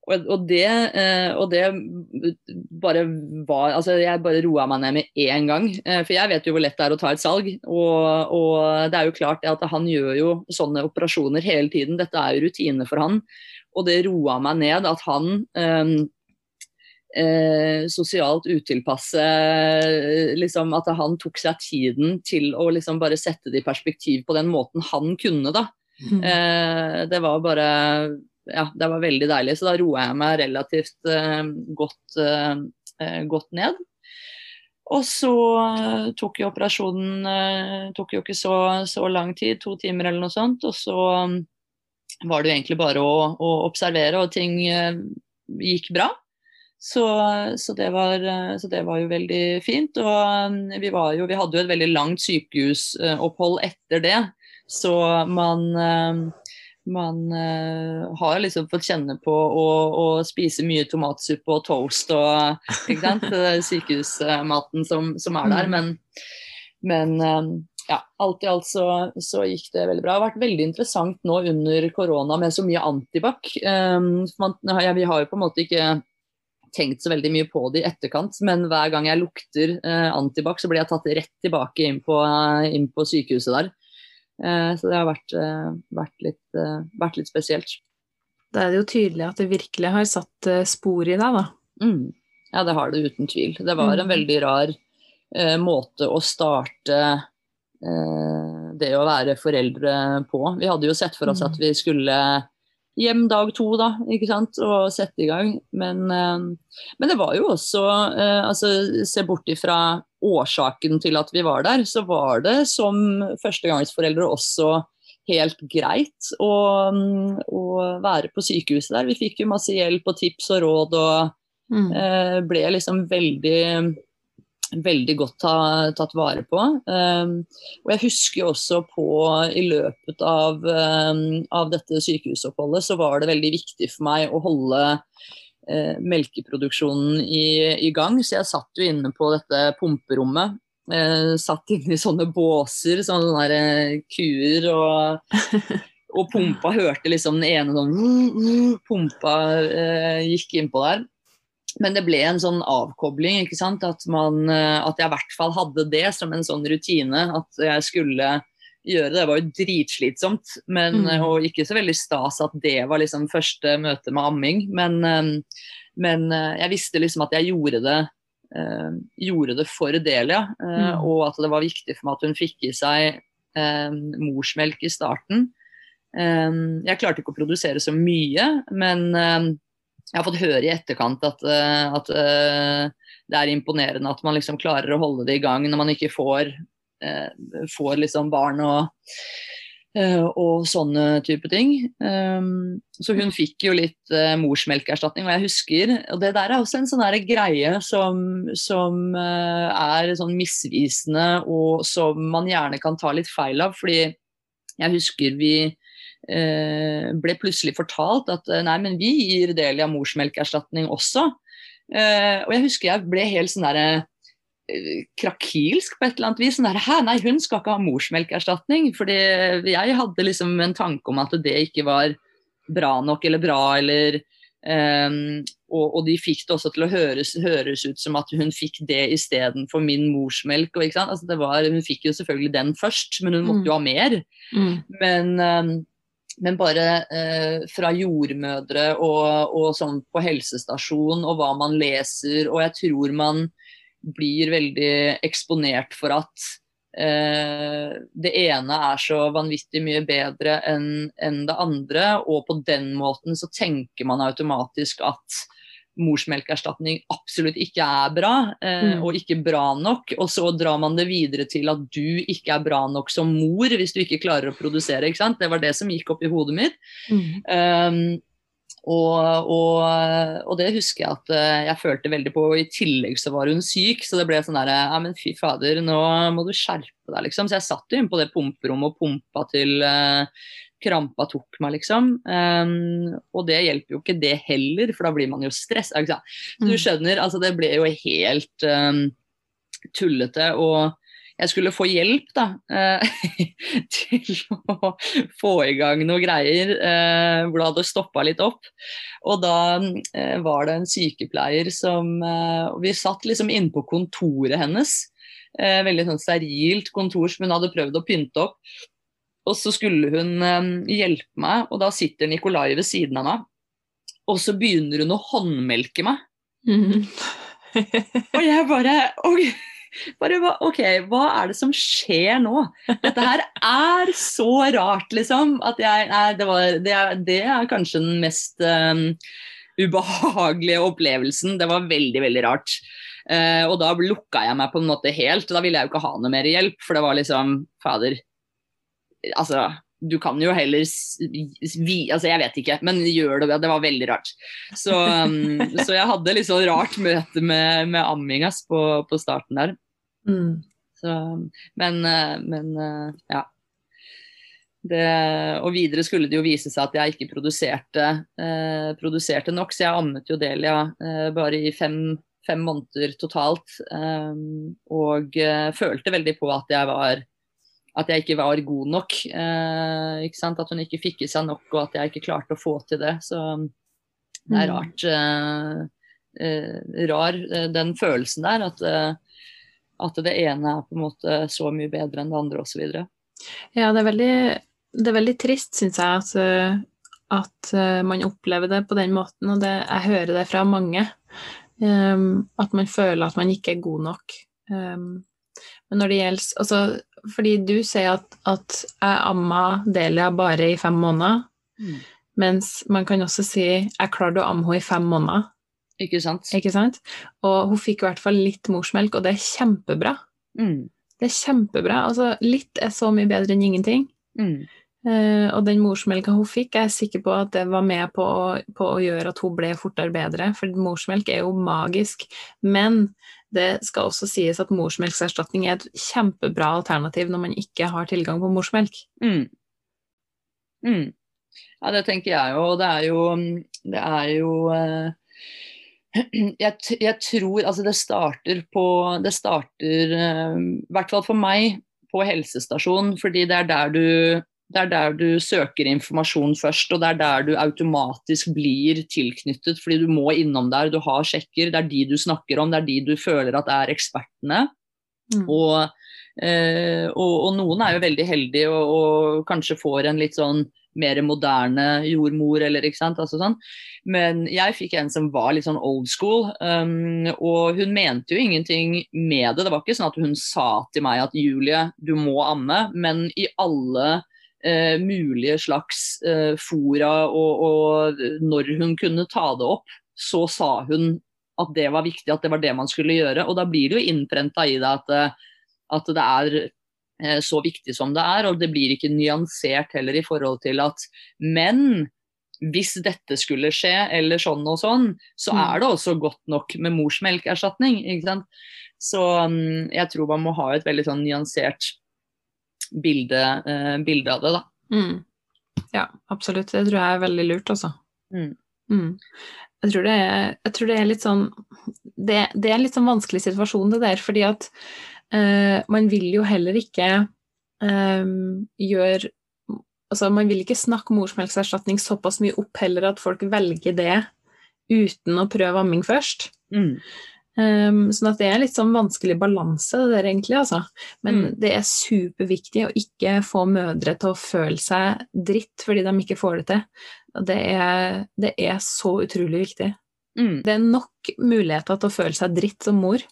Og, det, eh, og det, bare var Altså, jeg bare roa meg ned med én gang. For jeg vet jo hvor lett det er å ta et salg. Og, og det er jo klart at han gjør jo sånne operasjoner hele tiden. Dette er jo rutine for han. Og det roa meg ned at han eh, sosialt utilpasse liksom, At han tok seg tiden til å liksom bare sette det i perspektiv på den måten han kunne. da. Mm. Eh, det var bare Ja, det var veldig deilig. Så da roa jeg meg relativt eh, godt, eh, godt, ned. Og så tok jo operasjonen eh, tok jo ikke så, så lang tid, to timer eller noe sånt. Og så var det jo egentlig bare å, å observere, og ting eh, gikk bra. Så, så, det var, så, det var, jo veldig fint. Og um, vi, jo, vi hadde jo et veldig langt sykehusopphold etter det. Så man, um, man uh, har liksom fått kjenne på å, å spise mye tomatsuppe og toast og [LAUGHS] sykehusmaten som, som, er der. Mm. Men, men ja, alt i alt så, så, gikk det veldig bra. Det har vært veldig interessant nå under korona med så mye antibac. Um, ja, vi har jo på en måte ikke tenkt så veldig mye på det i etterkant, men hver gang jeg lukter eh, antibac, så blir jeg tatt rett tilbake inn på, inn på sykehuset der. Eh, så det har vært, eh, vært, litt, eh, vært, litt, spesielt. Da er det jo tydelig at det virkelig har satt eh, spor i deg, da. Mm. Ja, det har det uten tvil. Det var en Mm. veldig rar eh, måte å starte eh, det å være foreldre på. Vi hadde jo sett for oss Mm. at vi skulle hjem dag to, da, ikke sant, og sette i gang. Men, eh, men det var jo også eh, Altså, se bort ifra årsaken til at vi var der, så var det som førstegangsforeldre også helt greit å, å være på sykehuset der. Vi fikk jo masse hjelp og tips og råd og Mm. eh, ble liksom veldig veldig godt ta, tatt vare på. Um, og jeg husker jo også på i løpet av, um, av dette sykehusoppholdet, så var det veldig viktig for meg å holde uh, melkeproduksjonen i, i gang. Så jeg satt jo inne på dette pumperommet. Uh, satt inne i sånne båser, sånne der, uh, kuer og og pumpa hørte liksom den ene sånn Pumpa gikk innpå der. Men det ble en sånn avkobling, ikke sant. At, man, eh, at jeg i hvert fall hadde det som en sånn rutine. At jeg skulle gjøre det. Det var jo dritslitsomt, men, Mm. og ikke så veldig stas at det var liksom første møte med amming. Men, eh, men eh, jeg visste liksom at jeg gjorde det, gjorde det for Delia. Mm. Og at det var viktig for meg at hun fikk i seg morsmelk i starten. Jeg klarte ikke å produsere så mye, men jeg har fått høre i etterkant at, eh, at eh, det er imponerende at man liksom klarer å holde det i gang når man ikke får, eh, får liksom barn og, og sånne type ting. Um, så hun fikk jo litt morsmelkerstatning, og jeg husker Og det der er også en sånn greie som, som er sånn misvisende, og som man gjerne kan ta litt feil av. fordi jeg husker vi ble plutselig fortalt at eh, nei, men vi gir Delia morsmelkerstatning også. Eh, og jeg husker jeg ble helt sånn derre eh, krakilsk på et eller annet vis. Sånn der, Hæ, nei, hun skal ikke ha morsmelkerstatning. Fordi jeg hadde liksom en tanke om at det ikke var bra nok eller bra eller Um, og, og, de fikk det også til å høres, høres ut som at hun fikk det istedenfor min morsmelk. Og? Altså det var, hun fikk jo selvfølgelig den først, men hun måtte jo ha mer. Mm. Men, um, men bare eh, fra jordmødre og, og sånn på helsestasjon og hva man leser, og jeg tror man blir veldig eksponert for at eh, det ene er så vanvittig mye bedre enn en det andre, og på den måten så tenker man automatisk at morsmelkerstatning absolutt ikke er bra, eh, Mm. og ikke bra nok. Og så drar man det videre til at du ikke er bra nok som mor hvis du ikke klarer å produsere. ikke sant? Det var det som gikk opp i hodet mitt. Mm. Um, og, og, og det husker jeg at eh, jeg følte veldig på. I tillegg så var hun syk, så det ble sånn der Ja, men fy fader, nå må du skjerpe deg, liksom. Så jeg satt jo inne på det pumperommet og pumpa til eh, krampa tok meg, liksom. Um, og det hjelper jo ikke det heller, for da blir man jo stressa. Så du Mm. skjønner, altså det ble jo helt um, tullete. og jeg skulle få hjelp da, eh, [LAUGHS] til å få i gang noe greier eh, hvor det hadde stoppa litt opp. Og da eh, var det en sykepleier som eh, Vi satt liksom inne på kontoret hennes. Eh, veldig sånn sterilt kontor som hun hadde prøvd å pynte opp. Og så skulle hun eh, hjelpe meg, og da sitter Nikolai ved siden av meg. Og så begynner hun å håndmelke meg. Mm. Og jeg bare ok, bare OK, hva er det som skjer nå? Dette her er så rart, liksom. At jeg Nei, det, var, det, er, det er kanskje den mest um, ubehagelige opplevelsen. Det var veldig, veldig rart. Uh, og da lukka jeg meg på en måte helt. Da ville jeg jo ikke ha noe mer hjelp, for det var liksom Fader. Altså, du kan jo heller vi, Altså, jeg vet ikke, men gjør det. Det var veldig rart. Så, um, så jeg hadde litt sånn rart møte med, med amming på, på starten der. Mm. Så, men, eh, men eh, ja. Det, og videre skulle det jo vise seg at jeg ikke produserte, eh, produserte nok, så jeg ammet jo Delia eh, bare i fem, fem måneder totalt. eh, og eh, følte veldig på at jeg var at jeg ikke var god nok. eh? At hun ikke fikk i seg nok, og at jeg ikke klarte å få til det. Så det er Mm. rart. eh, eh, rar eh, den følelsen der. At, eh, at det ene er på en måte så mye bedre enn det andre osv. Ja, det er veldig, det er veldig trist, syns jeg, at, at man opplever det på den måten, og det, jeg hører det fra mange. Um, at man føler at man ikke er god nok. Um, men når det gjelder altså, Fordi du sier at, at jeg amma Delia bare i fem måneder, mm. mens man kan også si jeg klarte å amme henne i fem måneder. Ikke sant? Ikke sant? Og hun fikk i hvert fall litt morsmelk, og det er kjempebra. Mm. Det er kjempebra. Altså, litt er så mye bedre enn ingenting. Mm. Uh, og den morsmelka hun fikk, jeg er sikker på at det var med på å, på å, gjøre at hun ble fortere bedre, for morsmelk er jo magisk. Men det skal også sies at morsmelkserstatning er et kjempebra alternativ når man ikke har tilgang på morsmelk. Mm. Mm. Ja, det tenker jeg jo. Det er jo, det er jo uh [CLEARS THROAT] jeg, jeg, tror Altså, det starter på Det starter, uh, i hvert fall for meg, på helsestasjonen. fordi det er der du det er der du søker informasjon først, og det er der du automatisk blir tilknyttet. Fordi du må innom der, du har sjekker, det er de du snakker om, det er de du føler at er ekspertene. Mm. Og, eh, og, og, noen er jo veldig heldige og, og, kanskje får en litt sånn mer moderne jordmor, eller ikke sant. Altså sånn. Men jeg fikk en som var litt sånn old school, um, og hun mente jo ingenting med det. Det var ikke sånn at hun sa til meg at Julie, du må amme, men i alle eh, mulige slags eh, fora og, og, når hun kunne ta det opp, så sa hun at det var viktig, at det var det man skulle gjøre. Og da blir det jo innprenta i det at, eh, at det er eh, så viktig som det er, og det blir ikke nyansert heller i forhold til at Men hvis dette skulle skje, eller sånn og sånn, så mm. er det også godt nok med morsmelkerstatning. ikke sant? Så um, jeg tror man må ha et veldig sånn nyansert bilde, eh, bilde av det, da. Mm. Ja, absolutt. Det tror jeg er veldig lurt, altså. Mm. Mm. Jeg, tror er, jeg, tror det er, litt sånn det, det, er en litt sånn vanskelig situasjon, det der, fordi at uh, man vil jo heller ikke um, gjøre Altså, man vil ikke snakke morsmelkserstatning såpass mye opp heller at folk velger det uten å prøve amming først. Mm. Um, sånn at det er litt sånn vanskelig balanse, det der egentlig, altså. Men mm. det er superviktig å ikke få mødre til å føle seg dritt fordi de ikke får det til. Det er, det er så utrolig viktig. Mm. Det er nok muligheter til å føle seg dritt som mor.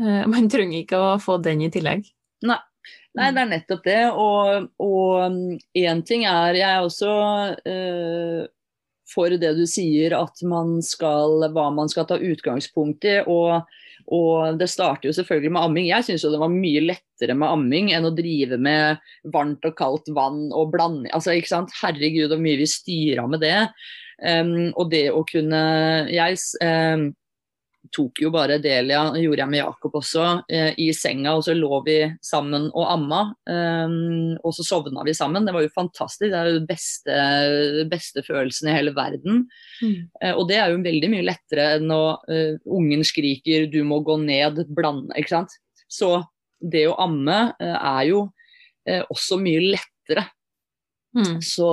Uh, man trenger ikke å få den i tillegg. Nei. Nei, det er nettopp det. Og én ting er Jeg er også uh, for det du sier, at man skal, hva man skal ta utgangspunkt i. og og det starter jo selvfølgelig med amming. Jeg syns det var mye lettere med amming enn å drive med varmt og kaldt vann og blande altså, ikke sant? Herregud, hvor mye vi styra med det. Um, og det å kunne Jeg um, tok jo bare Delia, gjorde jeg med Jakob også, eh, i senga. Og så lå vi sammen og amma. Um, og så sovna vi sammen. Det var jo fantastisk. Det er jo den beste, beste følelsen i hele verden. Mm. Uh, og det er jo veldig mye lettere enn uh, ungen skriker 'du må gå ned', blande, ikke sant. Så det å amme er jo også mye lettere. Mm. Så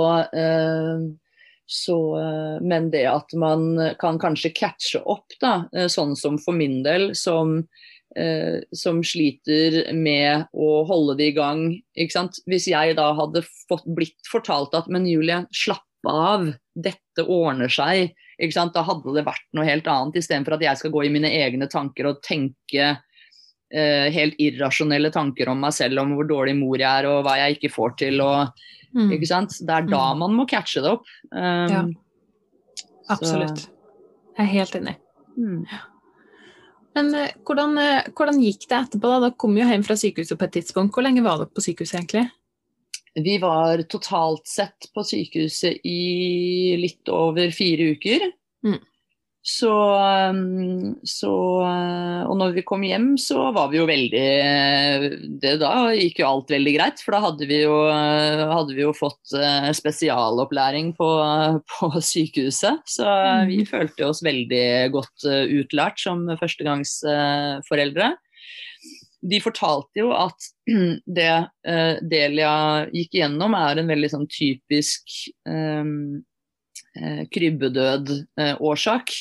så, eh, men det at man kan kanskje catche opp, da, eh, sånn som for min del, som, eh, som sliter med å holde det i gang. Hvis jeg da hadde fått, blitt fortalt at men Julie, slapp av, dette ordner seg. Da hadde det vært noe helt annet, istedenfor at jeg skal gå i mine egne tanker og tenke eh, helt irrasjonelle tanker om meg selv, om hvor dårlig mor jeg er og hva jeg ikke får til. og Mm. Ikke sant? Det er da mm. man må catche det opp. Um, ja. Absolutt. Så. Jeg er helt enig. Mm. Men eh, hvordan, eh, hvordan, gikk det etterpå? da? Da kom jo hjem fra sykehuset på et tidspunkt. Hvor lenge var dere på sykehuset egentlig? Vi var totalt sett på sykehuset i litt over fire uker. Mm. Så, um, så, uh, Og når vi kom hjem, så var vi jo veldig det Da gikk jo alt veldig greit, for da hadde vi jo, hadde vi jo fått uh, spesialopplæring på, på, sykehuset. Så vi mm. følte oss veldig godt utlært som førstegangsforeldre. De fortalte jo at [CLEARS THROAT] det Delia gikk igjennom, er en veldig sånn typisk um, krybbedød-årsak.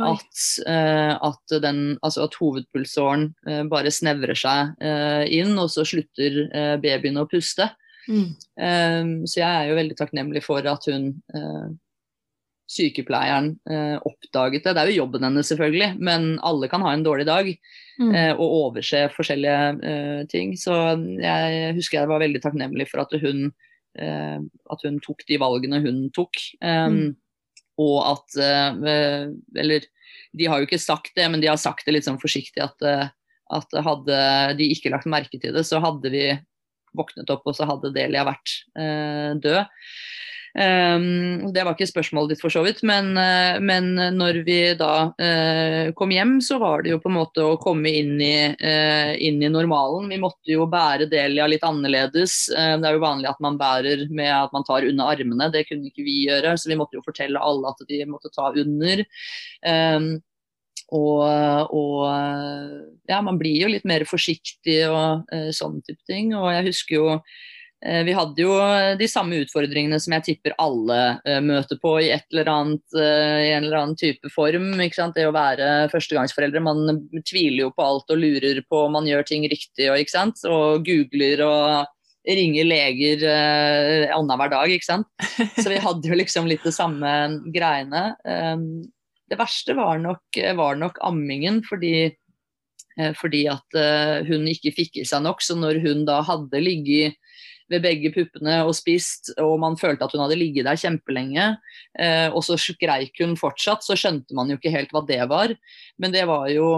At, uh, at, den, altså at, hovedpulsåren bare snevrer seg inn, og så slutter babyen å puste. Mm. Så jeg er jo veldig takknemlig for at hun sykepleieren oppdaget det. Det er jo jobben hennes, selvfølgelig, men alle kan ha en dårlig dag Mm. og overse forskjellige ting. Så jeg husker jeg var veldig takknemlig for at hun, at hun tok de valgene hun tok. Um, Mm. Og at Eller de har jo ikke sagt det, men de har sagt det litt sånn forsiktig at, at hadde de ikke lagt merke til det, så hadde vi våknet opp, og så hadde Delia vært eh, død. Um, det var ikke spørsmålet ditt, for så vidt, men, uh, men når vi da uh, kom hjem, så var det jo på en måte å komme inn i, uh, inn i normalen. Vi måtte jo bære Delia litt annerledes. det er jo vanlig at man bærer med at man tar under armene, det kunne ikke vi gjøre, så vi måtte jo fortelle alle at de måtte ta under. Um, og, og, ja, man blir jo litt mer forsiktig og uh, sånn type ting. Og jeg husker jo vi hadde jo de samme utfordringene som jeg tipper alle uh, møter på i eller annet, i en eller annen type form. Det å være førstegangsforeldre. Man tviler jo på alt og lurer på om man gjør ting riktig og, og googler og ringer leger eh, annenhver dag. ikke sant? Så vi hadde jo liksom litt det samme greiene. Um, det verste var nok, var nok ammingen, fordi, fordi at hun ikke fikk i seg nok. Så når hun da hadde ligget ved begge puppene og spist, og man følte at hun hadde ligget der kjempelenge, og så skreik hun fortsatt, så skjønte man jo ikke helt hva det var. Men det var jo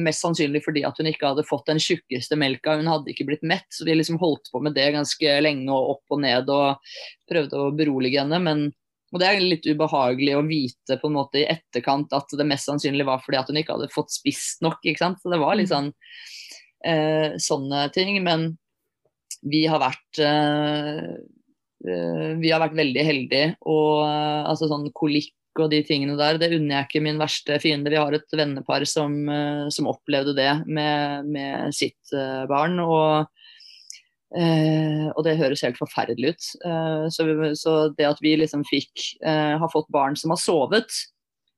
mest sannsynlig fordi at hun ikke hadde fått den tjukkeste melka, hun hadde ikke blitt mett. Så vi liksom holdt på med det ganske lenge og opp og ned og prøvde å berolige henne. men og Det er litt ubehagelig å vite på en måte i etterkant at det mest sannsynlig var fordi at hun ikke hadde fått spist nok. ikke sant? Så det var litt sånn eh, sånne ting. Men vi har vært eh, eh, vi har vært veldig heldige. Og altså sånn kolikk og de tingene der, det unner jeg ikke min verste fiende. Vi har et vennepar som, som opplevde det med, med sitt barn. og Uh, og det høres helt forferdelig ut. Uh, så, så, det at vi liksom fikk uh, har fått barn som har sovet,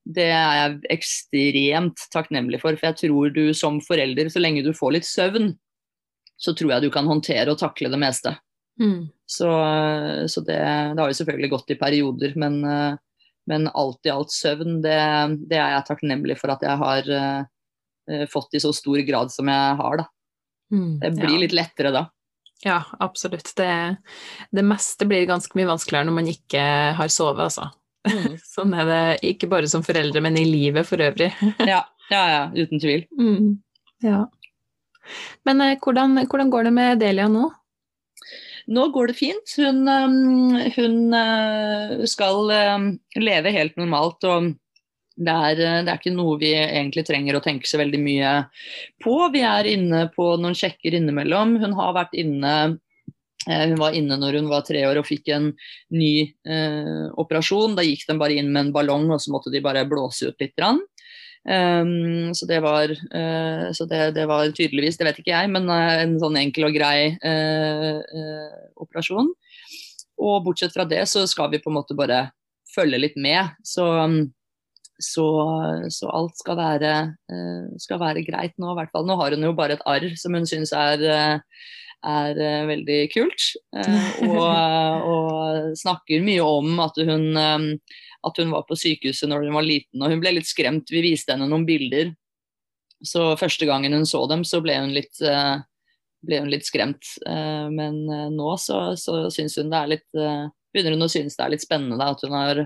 det er jeg ekstremt takknemlig for. For jeg tror du som forelder, så lenge du får litt søvn, så tror jeg du kan håndtere og takle det meste. Mm. Så, så det, det, har jo selvfølgelig gått i perioder, men, men alt i alt søvn, det, det, er jeg takknemlig for at jeg har fått i så stor grad som jeg har, da. Mm, det blir ja. litt lettere da. Ja, absolutt. Det, det, meste blir ganske mye vanskeligere når man ikke har sovet, altså. Mm. [LAUGHS] sånn er det ikke bare som foreldre, men i livet for øvrig. ja, [LAUGHS] ja, ja, uten tvil. Mm. Ja. Men eh, hvordan, hvordan, går det med Delia nå? Nå går det fint. Hun, hun skal leve helt normalt. og det er, det er, ikke noe vi egentlig trenger å tenke så veldig mye på. Vi er inne på noen sjekker innimellom. Hun har vært inne hun var inne når hun var tre år og fikk en ny eh, operasjon. Da gikk de bare inn med en ballong, og så måtte de bare blåse ut litt. Um, så, det var, uh, så det, det var tydeligvis, det vet ikke jeg, men uh, en sånn enkel og grei uh, operasjon. Og bortsett fra det så skal vi på en måte bare følge litt med. Så um, så, så, alt skal være, skal være, greit nå, i hvert fall. Nå har hun jo bare et arr som hun syns er, er veldig kult. Og, [LAUGHS] og, snakker mye om at hun, at hun var på sykehuset når hun var liten, og hun ble litt skremt. Vi viste henne noen bilder. Så første gangen hun så dem, så ble hun litt, ble hun litt skremt. Men nå så, så syns hun det er litt Begynner hun å synes det er litt spennende da, at hun har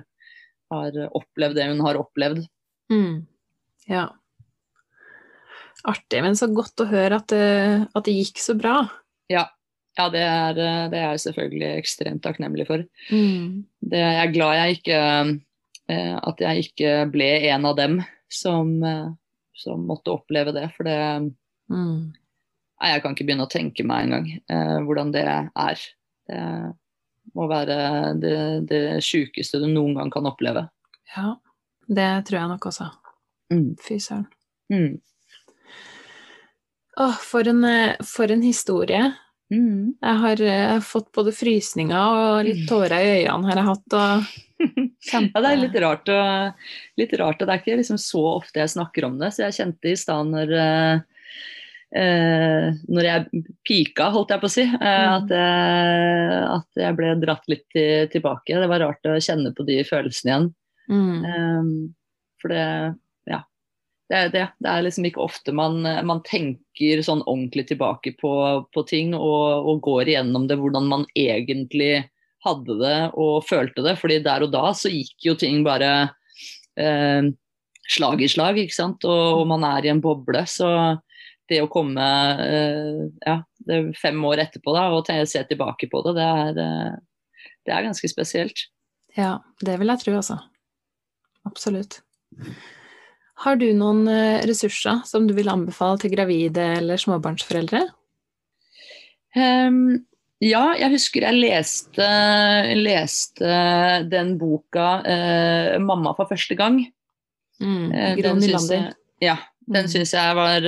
har opplevd det hun har opplevd. Mm. Ja. Artig, men så godt å høre at det, at det gikk så bra. Ja, ja det, er, det, er, jeg selvfølgelig ekstremt takknemlig for. Mm. Det, jeg er glad jeg ikke At jeg ikke ble en av dem som, som måtte oppleve det. For det mm. Nei, jeg kan ikke begynne å tenke meg engang eh, hvordan det er. Det må være det, det sjukeste du noen gang kan oppleve. Ja, det tror jeg nok også. Mm. Fy søren. Mm. Åh, for en, for en historie. Mm. Jeg har uh, fått både frysninger og litt tårer i øynene har jeg hatt. [LAUGHS] Ja, det er litt rart, og, litt rart, og det er ikke liksom så ofte jeg snakker om det. Så jeg kjente i stad når uh, eh, når jeg pika, holdt jeg på å si. Eh, Mm. at, jeg, at jeg ble dratt litt til, tilbake. Det var rart å kjenne på de følelsene igjen. Mm. Um, for det. Det, er- det, det er liksom ikke ofte man, man tenker sånn ordentlig tilbake på, på ting og, og går igjennom det hvordan man egentlig hadde det og følte det. fordi der og da så gikk jo ting bare eh, slag i slag, ikke sant. Og, og man er i en boble. Så det å komme eh, ja, det fem år etterpå da, og se tilbake på det, det er, det er ganske spesielt. Ja, det vil jeg tro, altså. Absolutt. Har du noen eh, ressurser som du vil anbefale til gravide eller småbarnsforeldre? Um, ja, jeg husker jeg leste, leste den boka uh, 'Mamma for første gang'. Mm. Eh, den syns jeg- Ja, den Mm. syns jeg var,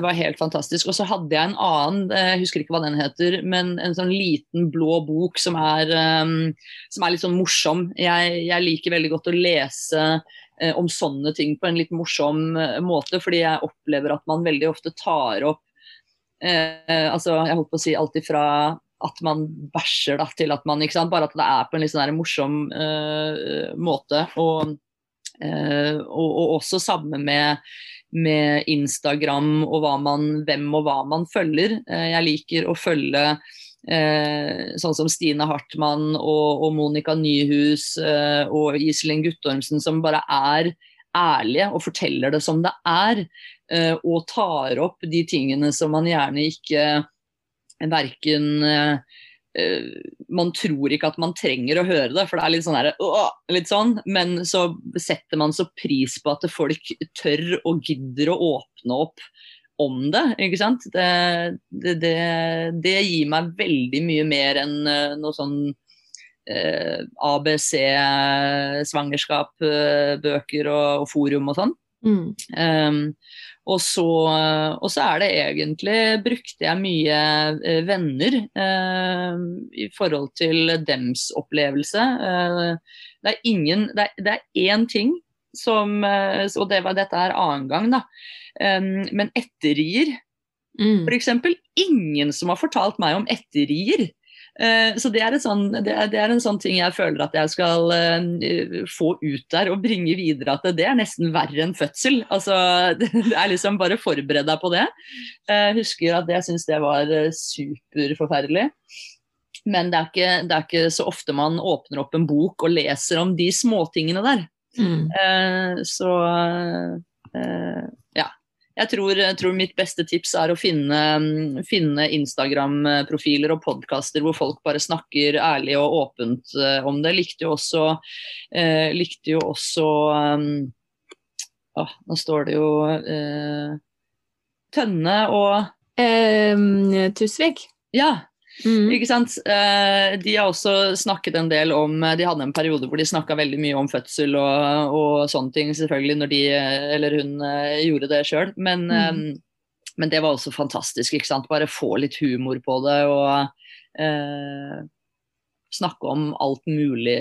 var helt fantastisk. Og så hadde jeg en annen, jeg husker ikke hva den heter, men en sånn liten blå bok som er, um, som er litt sånn morsom. Jeg, jeg liker veldig godt å lese om sånne ting på en litt morsom eh, måte, fordi jeg opplever at man veldig ofte tar opp eh, altså Jeg holdt på å si alt ifra at man bæsjer da, til at man ikke sant, Bare at det er på en litt sånn morsom eh, måte. Og, eh, og, og også samme med med Instagram og man, hvem og hva man følger. Eh, Jeg liker å følge eh, sånn som Stine Hartmann og, og Monica Nyhus eh, og Iselin Guttormsen, som bare er ærlige og forteller det som det er. eh, og tar opp de tingene som man gjerne ikke verken eh, eh, man tror ikke at man trenger å høre det, for det er litt sånn, der, litt sånn men så setter man så pris på at folk tør og gidder å åpne opp om det. ikke sant? Det, det, det, det gir meg veldig mye mer enn eh, noe sånn eh, ABC-svangerskap-bøker og, og forum og sånn. Mm. Um, og, så, og så er det egentlig Brukte jeg mye eh, venner eh, i forhold til dems opplevelse. Eh, det er ingen Det det er én ting som eh, Og det var, dette er annen gang, da. Men etterrier, Mm. f.eks. Ingen som har fortalt meg om etterrier. Eh, Så det er, sånn, det, er, det er en sånn ting jeg føler at jeg skal eh, få ut der og bringe videre. At det er nesten verre enn fødsel. Altså, [LAUGHS] det er liksom Bare forbered deg på det. Jeg husker at jeg syns det var superforferdelig. Men det er, ikke, det er ikke så ofte man åpner opp en bok og leser om de småtingene der. Mm. Eh, Så eh, ja. Jeg tror, jeg tror mitt beste tips er å finne, finne Instagram-profiler og podkaster hvor folk bare snakker ærlig og åpent eh, om det. Likte jo også, eh, likte jo også um, åh, Nå står det jo eh, Tønne og Tusvik. Ja, Mm. ikke sant? Eh, de har også snakket en del om De hadde en periode hvor de snakka veldig mye om fødsel og, og sånne ting, selvfølgelig, når de eller hun eh, gjorde det sjøl. Men, Mm. eh, men det var også fantastisk. ikke sant? Bare få litt humor på det og eh, snakke om alt mulig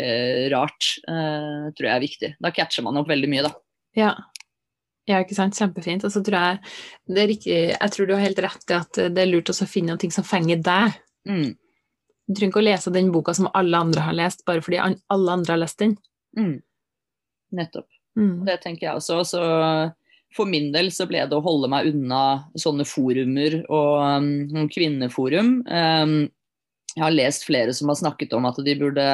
rart, eh, tror jeg er viktig. Da catcher man opp veldig mye, da. Ja. ja, ikke sant. Kjempefint. Og så tror jeg det er riktig Jeg tror du har helt rett i at det er lurt å finne noe som fenger deg. Mm. Du trenger ikke å lese den boka som alle andre har lest, bare fordi alle andre har lest den. Mm. Nettopp. Mm. Det tenker jeg også. Så for min del så ble det å holde meg unna sånne forumer og um, kvinneforum. Um, jeg har lest flere som har snakket om at de burde,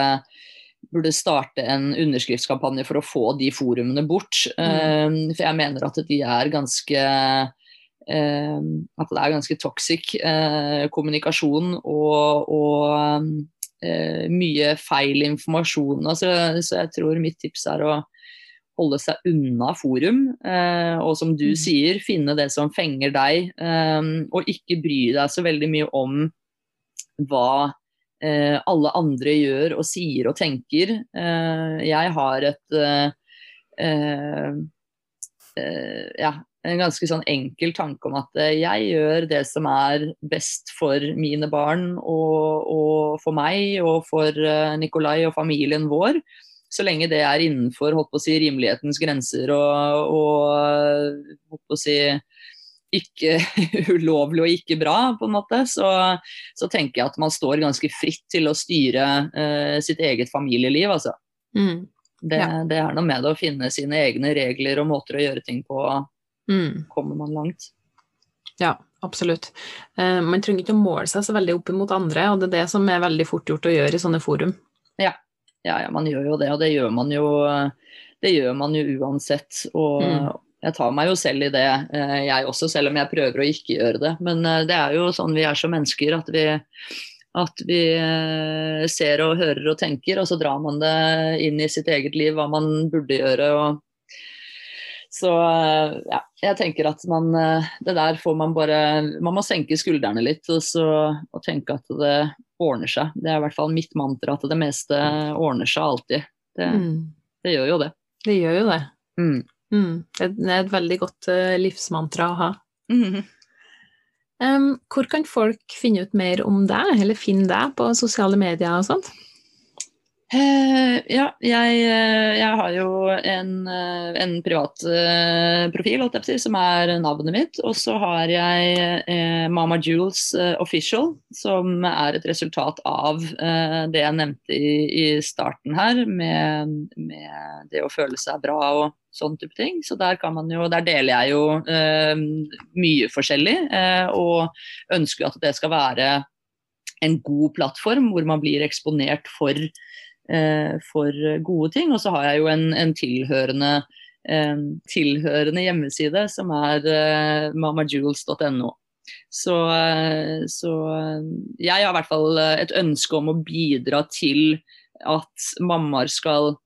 burde starte en underskriftskampanje for å få de forumene bort. Um, for jeg mener at de er ganske At det er ganske toxic uh, kommunikasjon og, og uh, mye feil informasjon. Altså, så jeg tror mitt tips er å holde seg unna forum, eh, og som du Mm. sier, finne det som fenger deg, eh, og ikke bry deg så veldig mye om hva eh, alle andre gjør og sier og tenker. Eh, jeg har et eh, eh, eh, ja, en ganske sånn enkel tanke om at eh, jeg gjør det som er best for mine barn og, og for meg og for eh, Nikolai og familien vår så lenge det er innenfor holdt på å si, rimelighetens grenser og, og holdt på å si, ikke [LAUGHS] ulovlig og ikke bra, på en måte, så, så, tenker jeg at man står ganske fritt til å styre uh, sitt eget familieliv, altså. Mm. Det, ja. det, er noe med det å finne sine egne regler og måter å gjøre ting på. Mm. Kommer man langt. Ja, absolutt. Uh, man trenger ikke å måle seg så veldig opp mot andre, og det er det som er veldig fort gjort å gjøre i sånne forum. Ja, ja, ja man gjør jo det, og det gjør man jo, det gjør man jo uansett. Og, mm jeg tar meg jo selv i det, eh, jeg også, selv om jeg prøver å ikke gjøre det. Men eh, det er jo sånn vi er som mennesker, at vi, at vi eh, ser og hører og tenker, og så drar man det inn i sitt eget liv, hva man burde gjøre. og så ja, jeg tenker at man Det der får man bare Man må senke skuldrene litt og, så, og tenke at det ordner seg. Det er i hvert fall mitt mantra, at det meste ordner seg alltid. Det, mm. det gjør jo det. Det gjør jo det. Mm. Mm, det er et veldig godt uh, livsmantra å ha. Mm. Um, hvor kan folk finne ut mer om deg, eller finne deg på sosiale medier og sånt? Uh, ja, jeg, uh, jeg, har jo en, uh, en privat profil si, som er navnet mitt. Og så har jeg Mama Jules Official, som er et resultat av det jeg nevnte i, i starten her, med, med, det å føle seg bra og sånn type ting. Så der, jo, der deler jeg jo mye forskjellig, og ønsker at det skal være en god plattform hvor man blir eksponert for Eh, for gode ting. Og så har jeg jo en, en tilhørende, eh, tilhørende, hjemmeside som er eh, mamajules.no. Så, så, jeg har i hvert fall et ønske om å bidra til at mammaer skal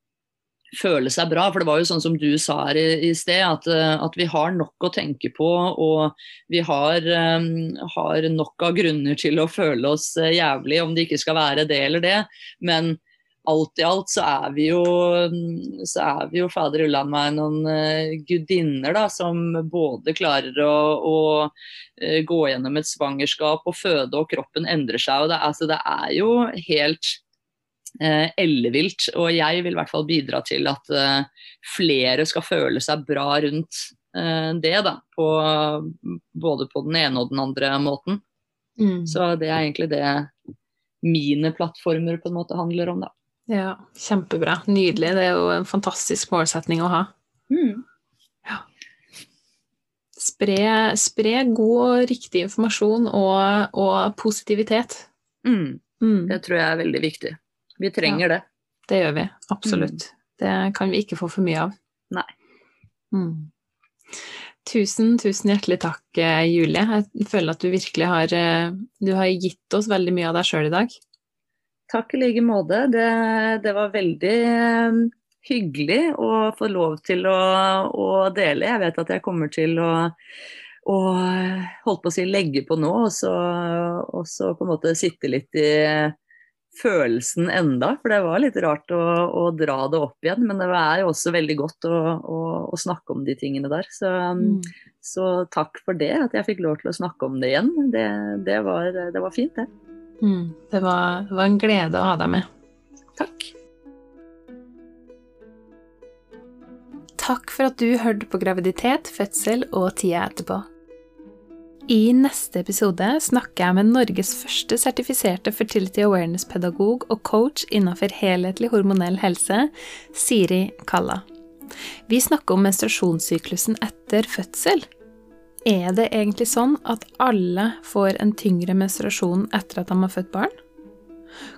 føle seg bra. For det var jo sånn som du sa her i, i sted, at, at, vi har nok å tenke på. Og vi har, um, har, nok av grunner til å føle oss jævlig, om det ikke skal være det eller det. Men alt i alt så er vi jo, så er vi jo fader ulla meg noen uh, gudinner da, som både klarer å, å uh, gå gjennom et svangerskap og føde, og kroppen endrer seg. og Det, altså, det er jo helt uh, ellevilt. Og jeg vil i hvert fall bidra til at flere skal føle seg bra rundt det. da, på, Både på den ene og den andre måten. Mm. Så det er egentlig det mine plattformer på en måte handler om, da. Ja, kjempebra. Nydelig. Det er jo en fantastisk målsetning å ha. Mm. Ja. Spre, spre, god og riktig informasjon og, og positivitet. Mm. Mm. Det tror jeg er veldig viktig. Vi trenger ja, det. Det gjør vi. Absolutt. Mm. Det kan vi ikke få for mye av. Nei. Mm. Tusen, tusen hjertelig takk, eh, Julie. Jeg føler at du virkelig har, eh, du har gitt oss veldig mye av deg sjøl i dag. Takk i like måte. Det, det, var veldig eh, hyggelig å få lov til å, å, dele. Jeg vet at jeg kommer til å, og holdt på å si legge på nå, og så, og så, på en måte sitte litt i følelsen enda. For det var litt rart å, å dra det opp igjen. Men det er jo også veldig godt å, å snakke om de tingene der. Så, mm. så, takk for det, at jeg fikk lov til å snakke om det igjen. Det, det, var, det var fint, det. Mm, det, var, det var en glede å ha deg med. Takk. Takk for at du hørte på graviditet, fødsel og tida etterpå. I neste episode snakker jeg med Norges første sertifiserte fertility awareness-pedagog og coach innenfor helhetlig hormonell helse, Siri Kalla. Vi snakker om menstruasjonssyklusen etter fødsel. Er det egentlig sånn at alle får en tyngre menstruasjon etter at de har født barn?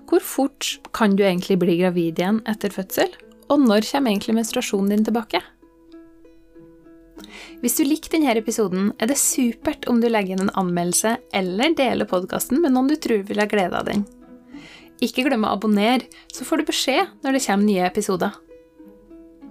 Hvor fort kan du egentlig bli gravid igjen etter fødsel? Og når kommer egentlig menstruasjonen din tilbake? Hvis du likte denne episoden, er det supert om du legger inn en anmeldelse eller deler podkasten med noen du tror vil ha glede av den. Ikke glem å abonnere, så får du beskjed når det kommer nye episoder.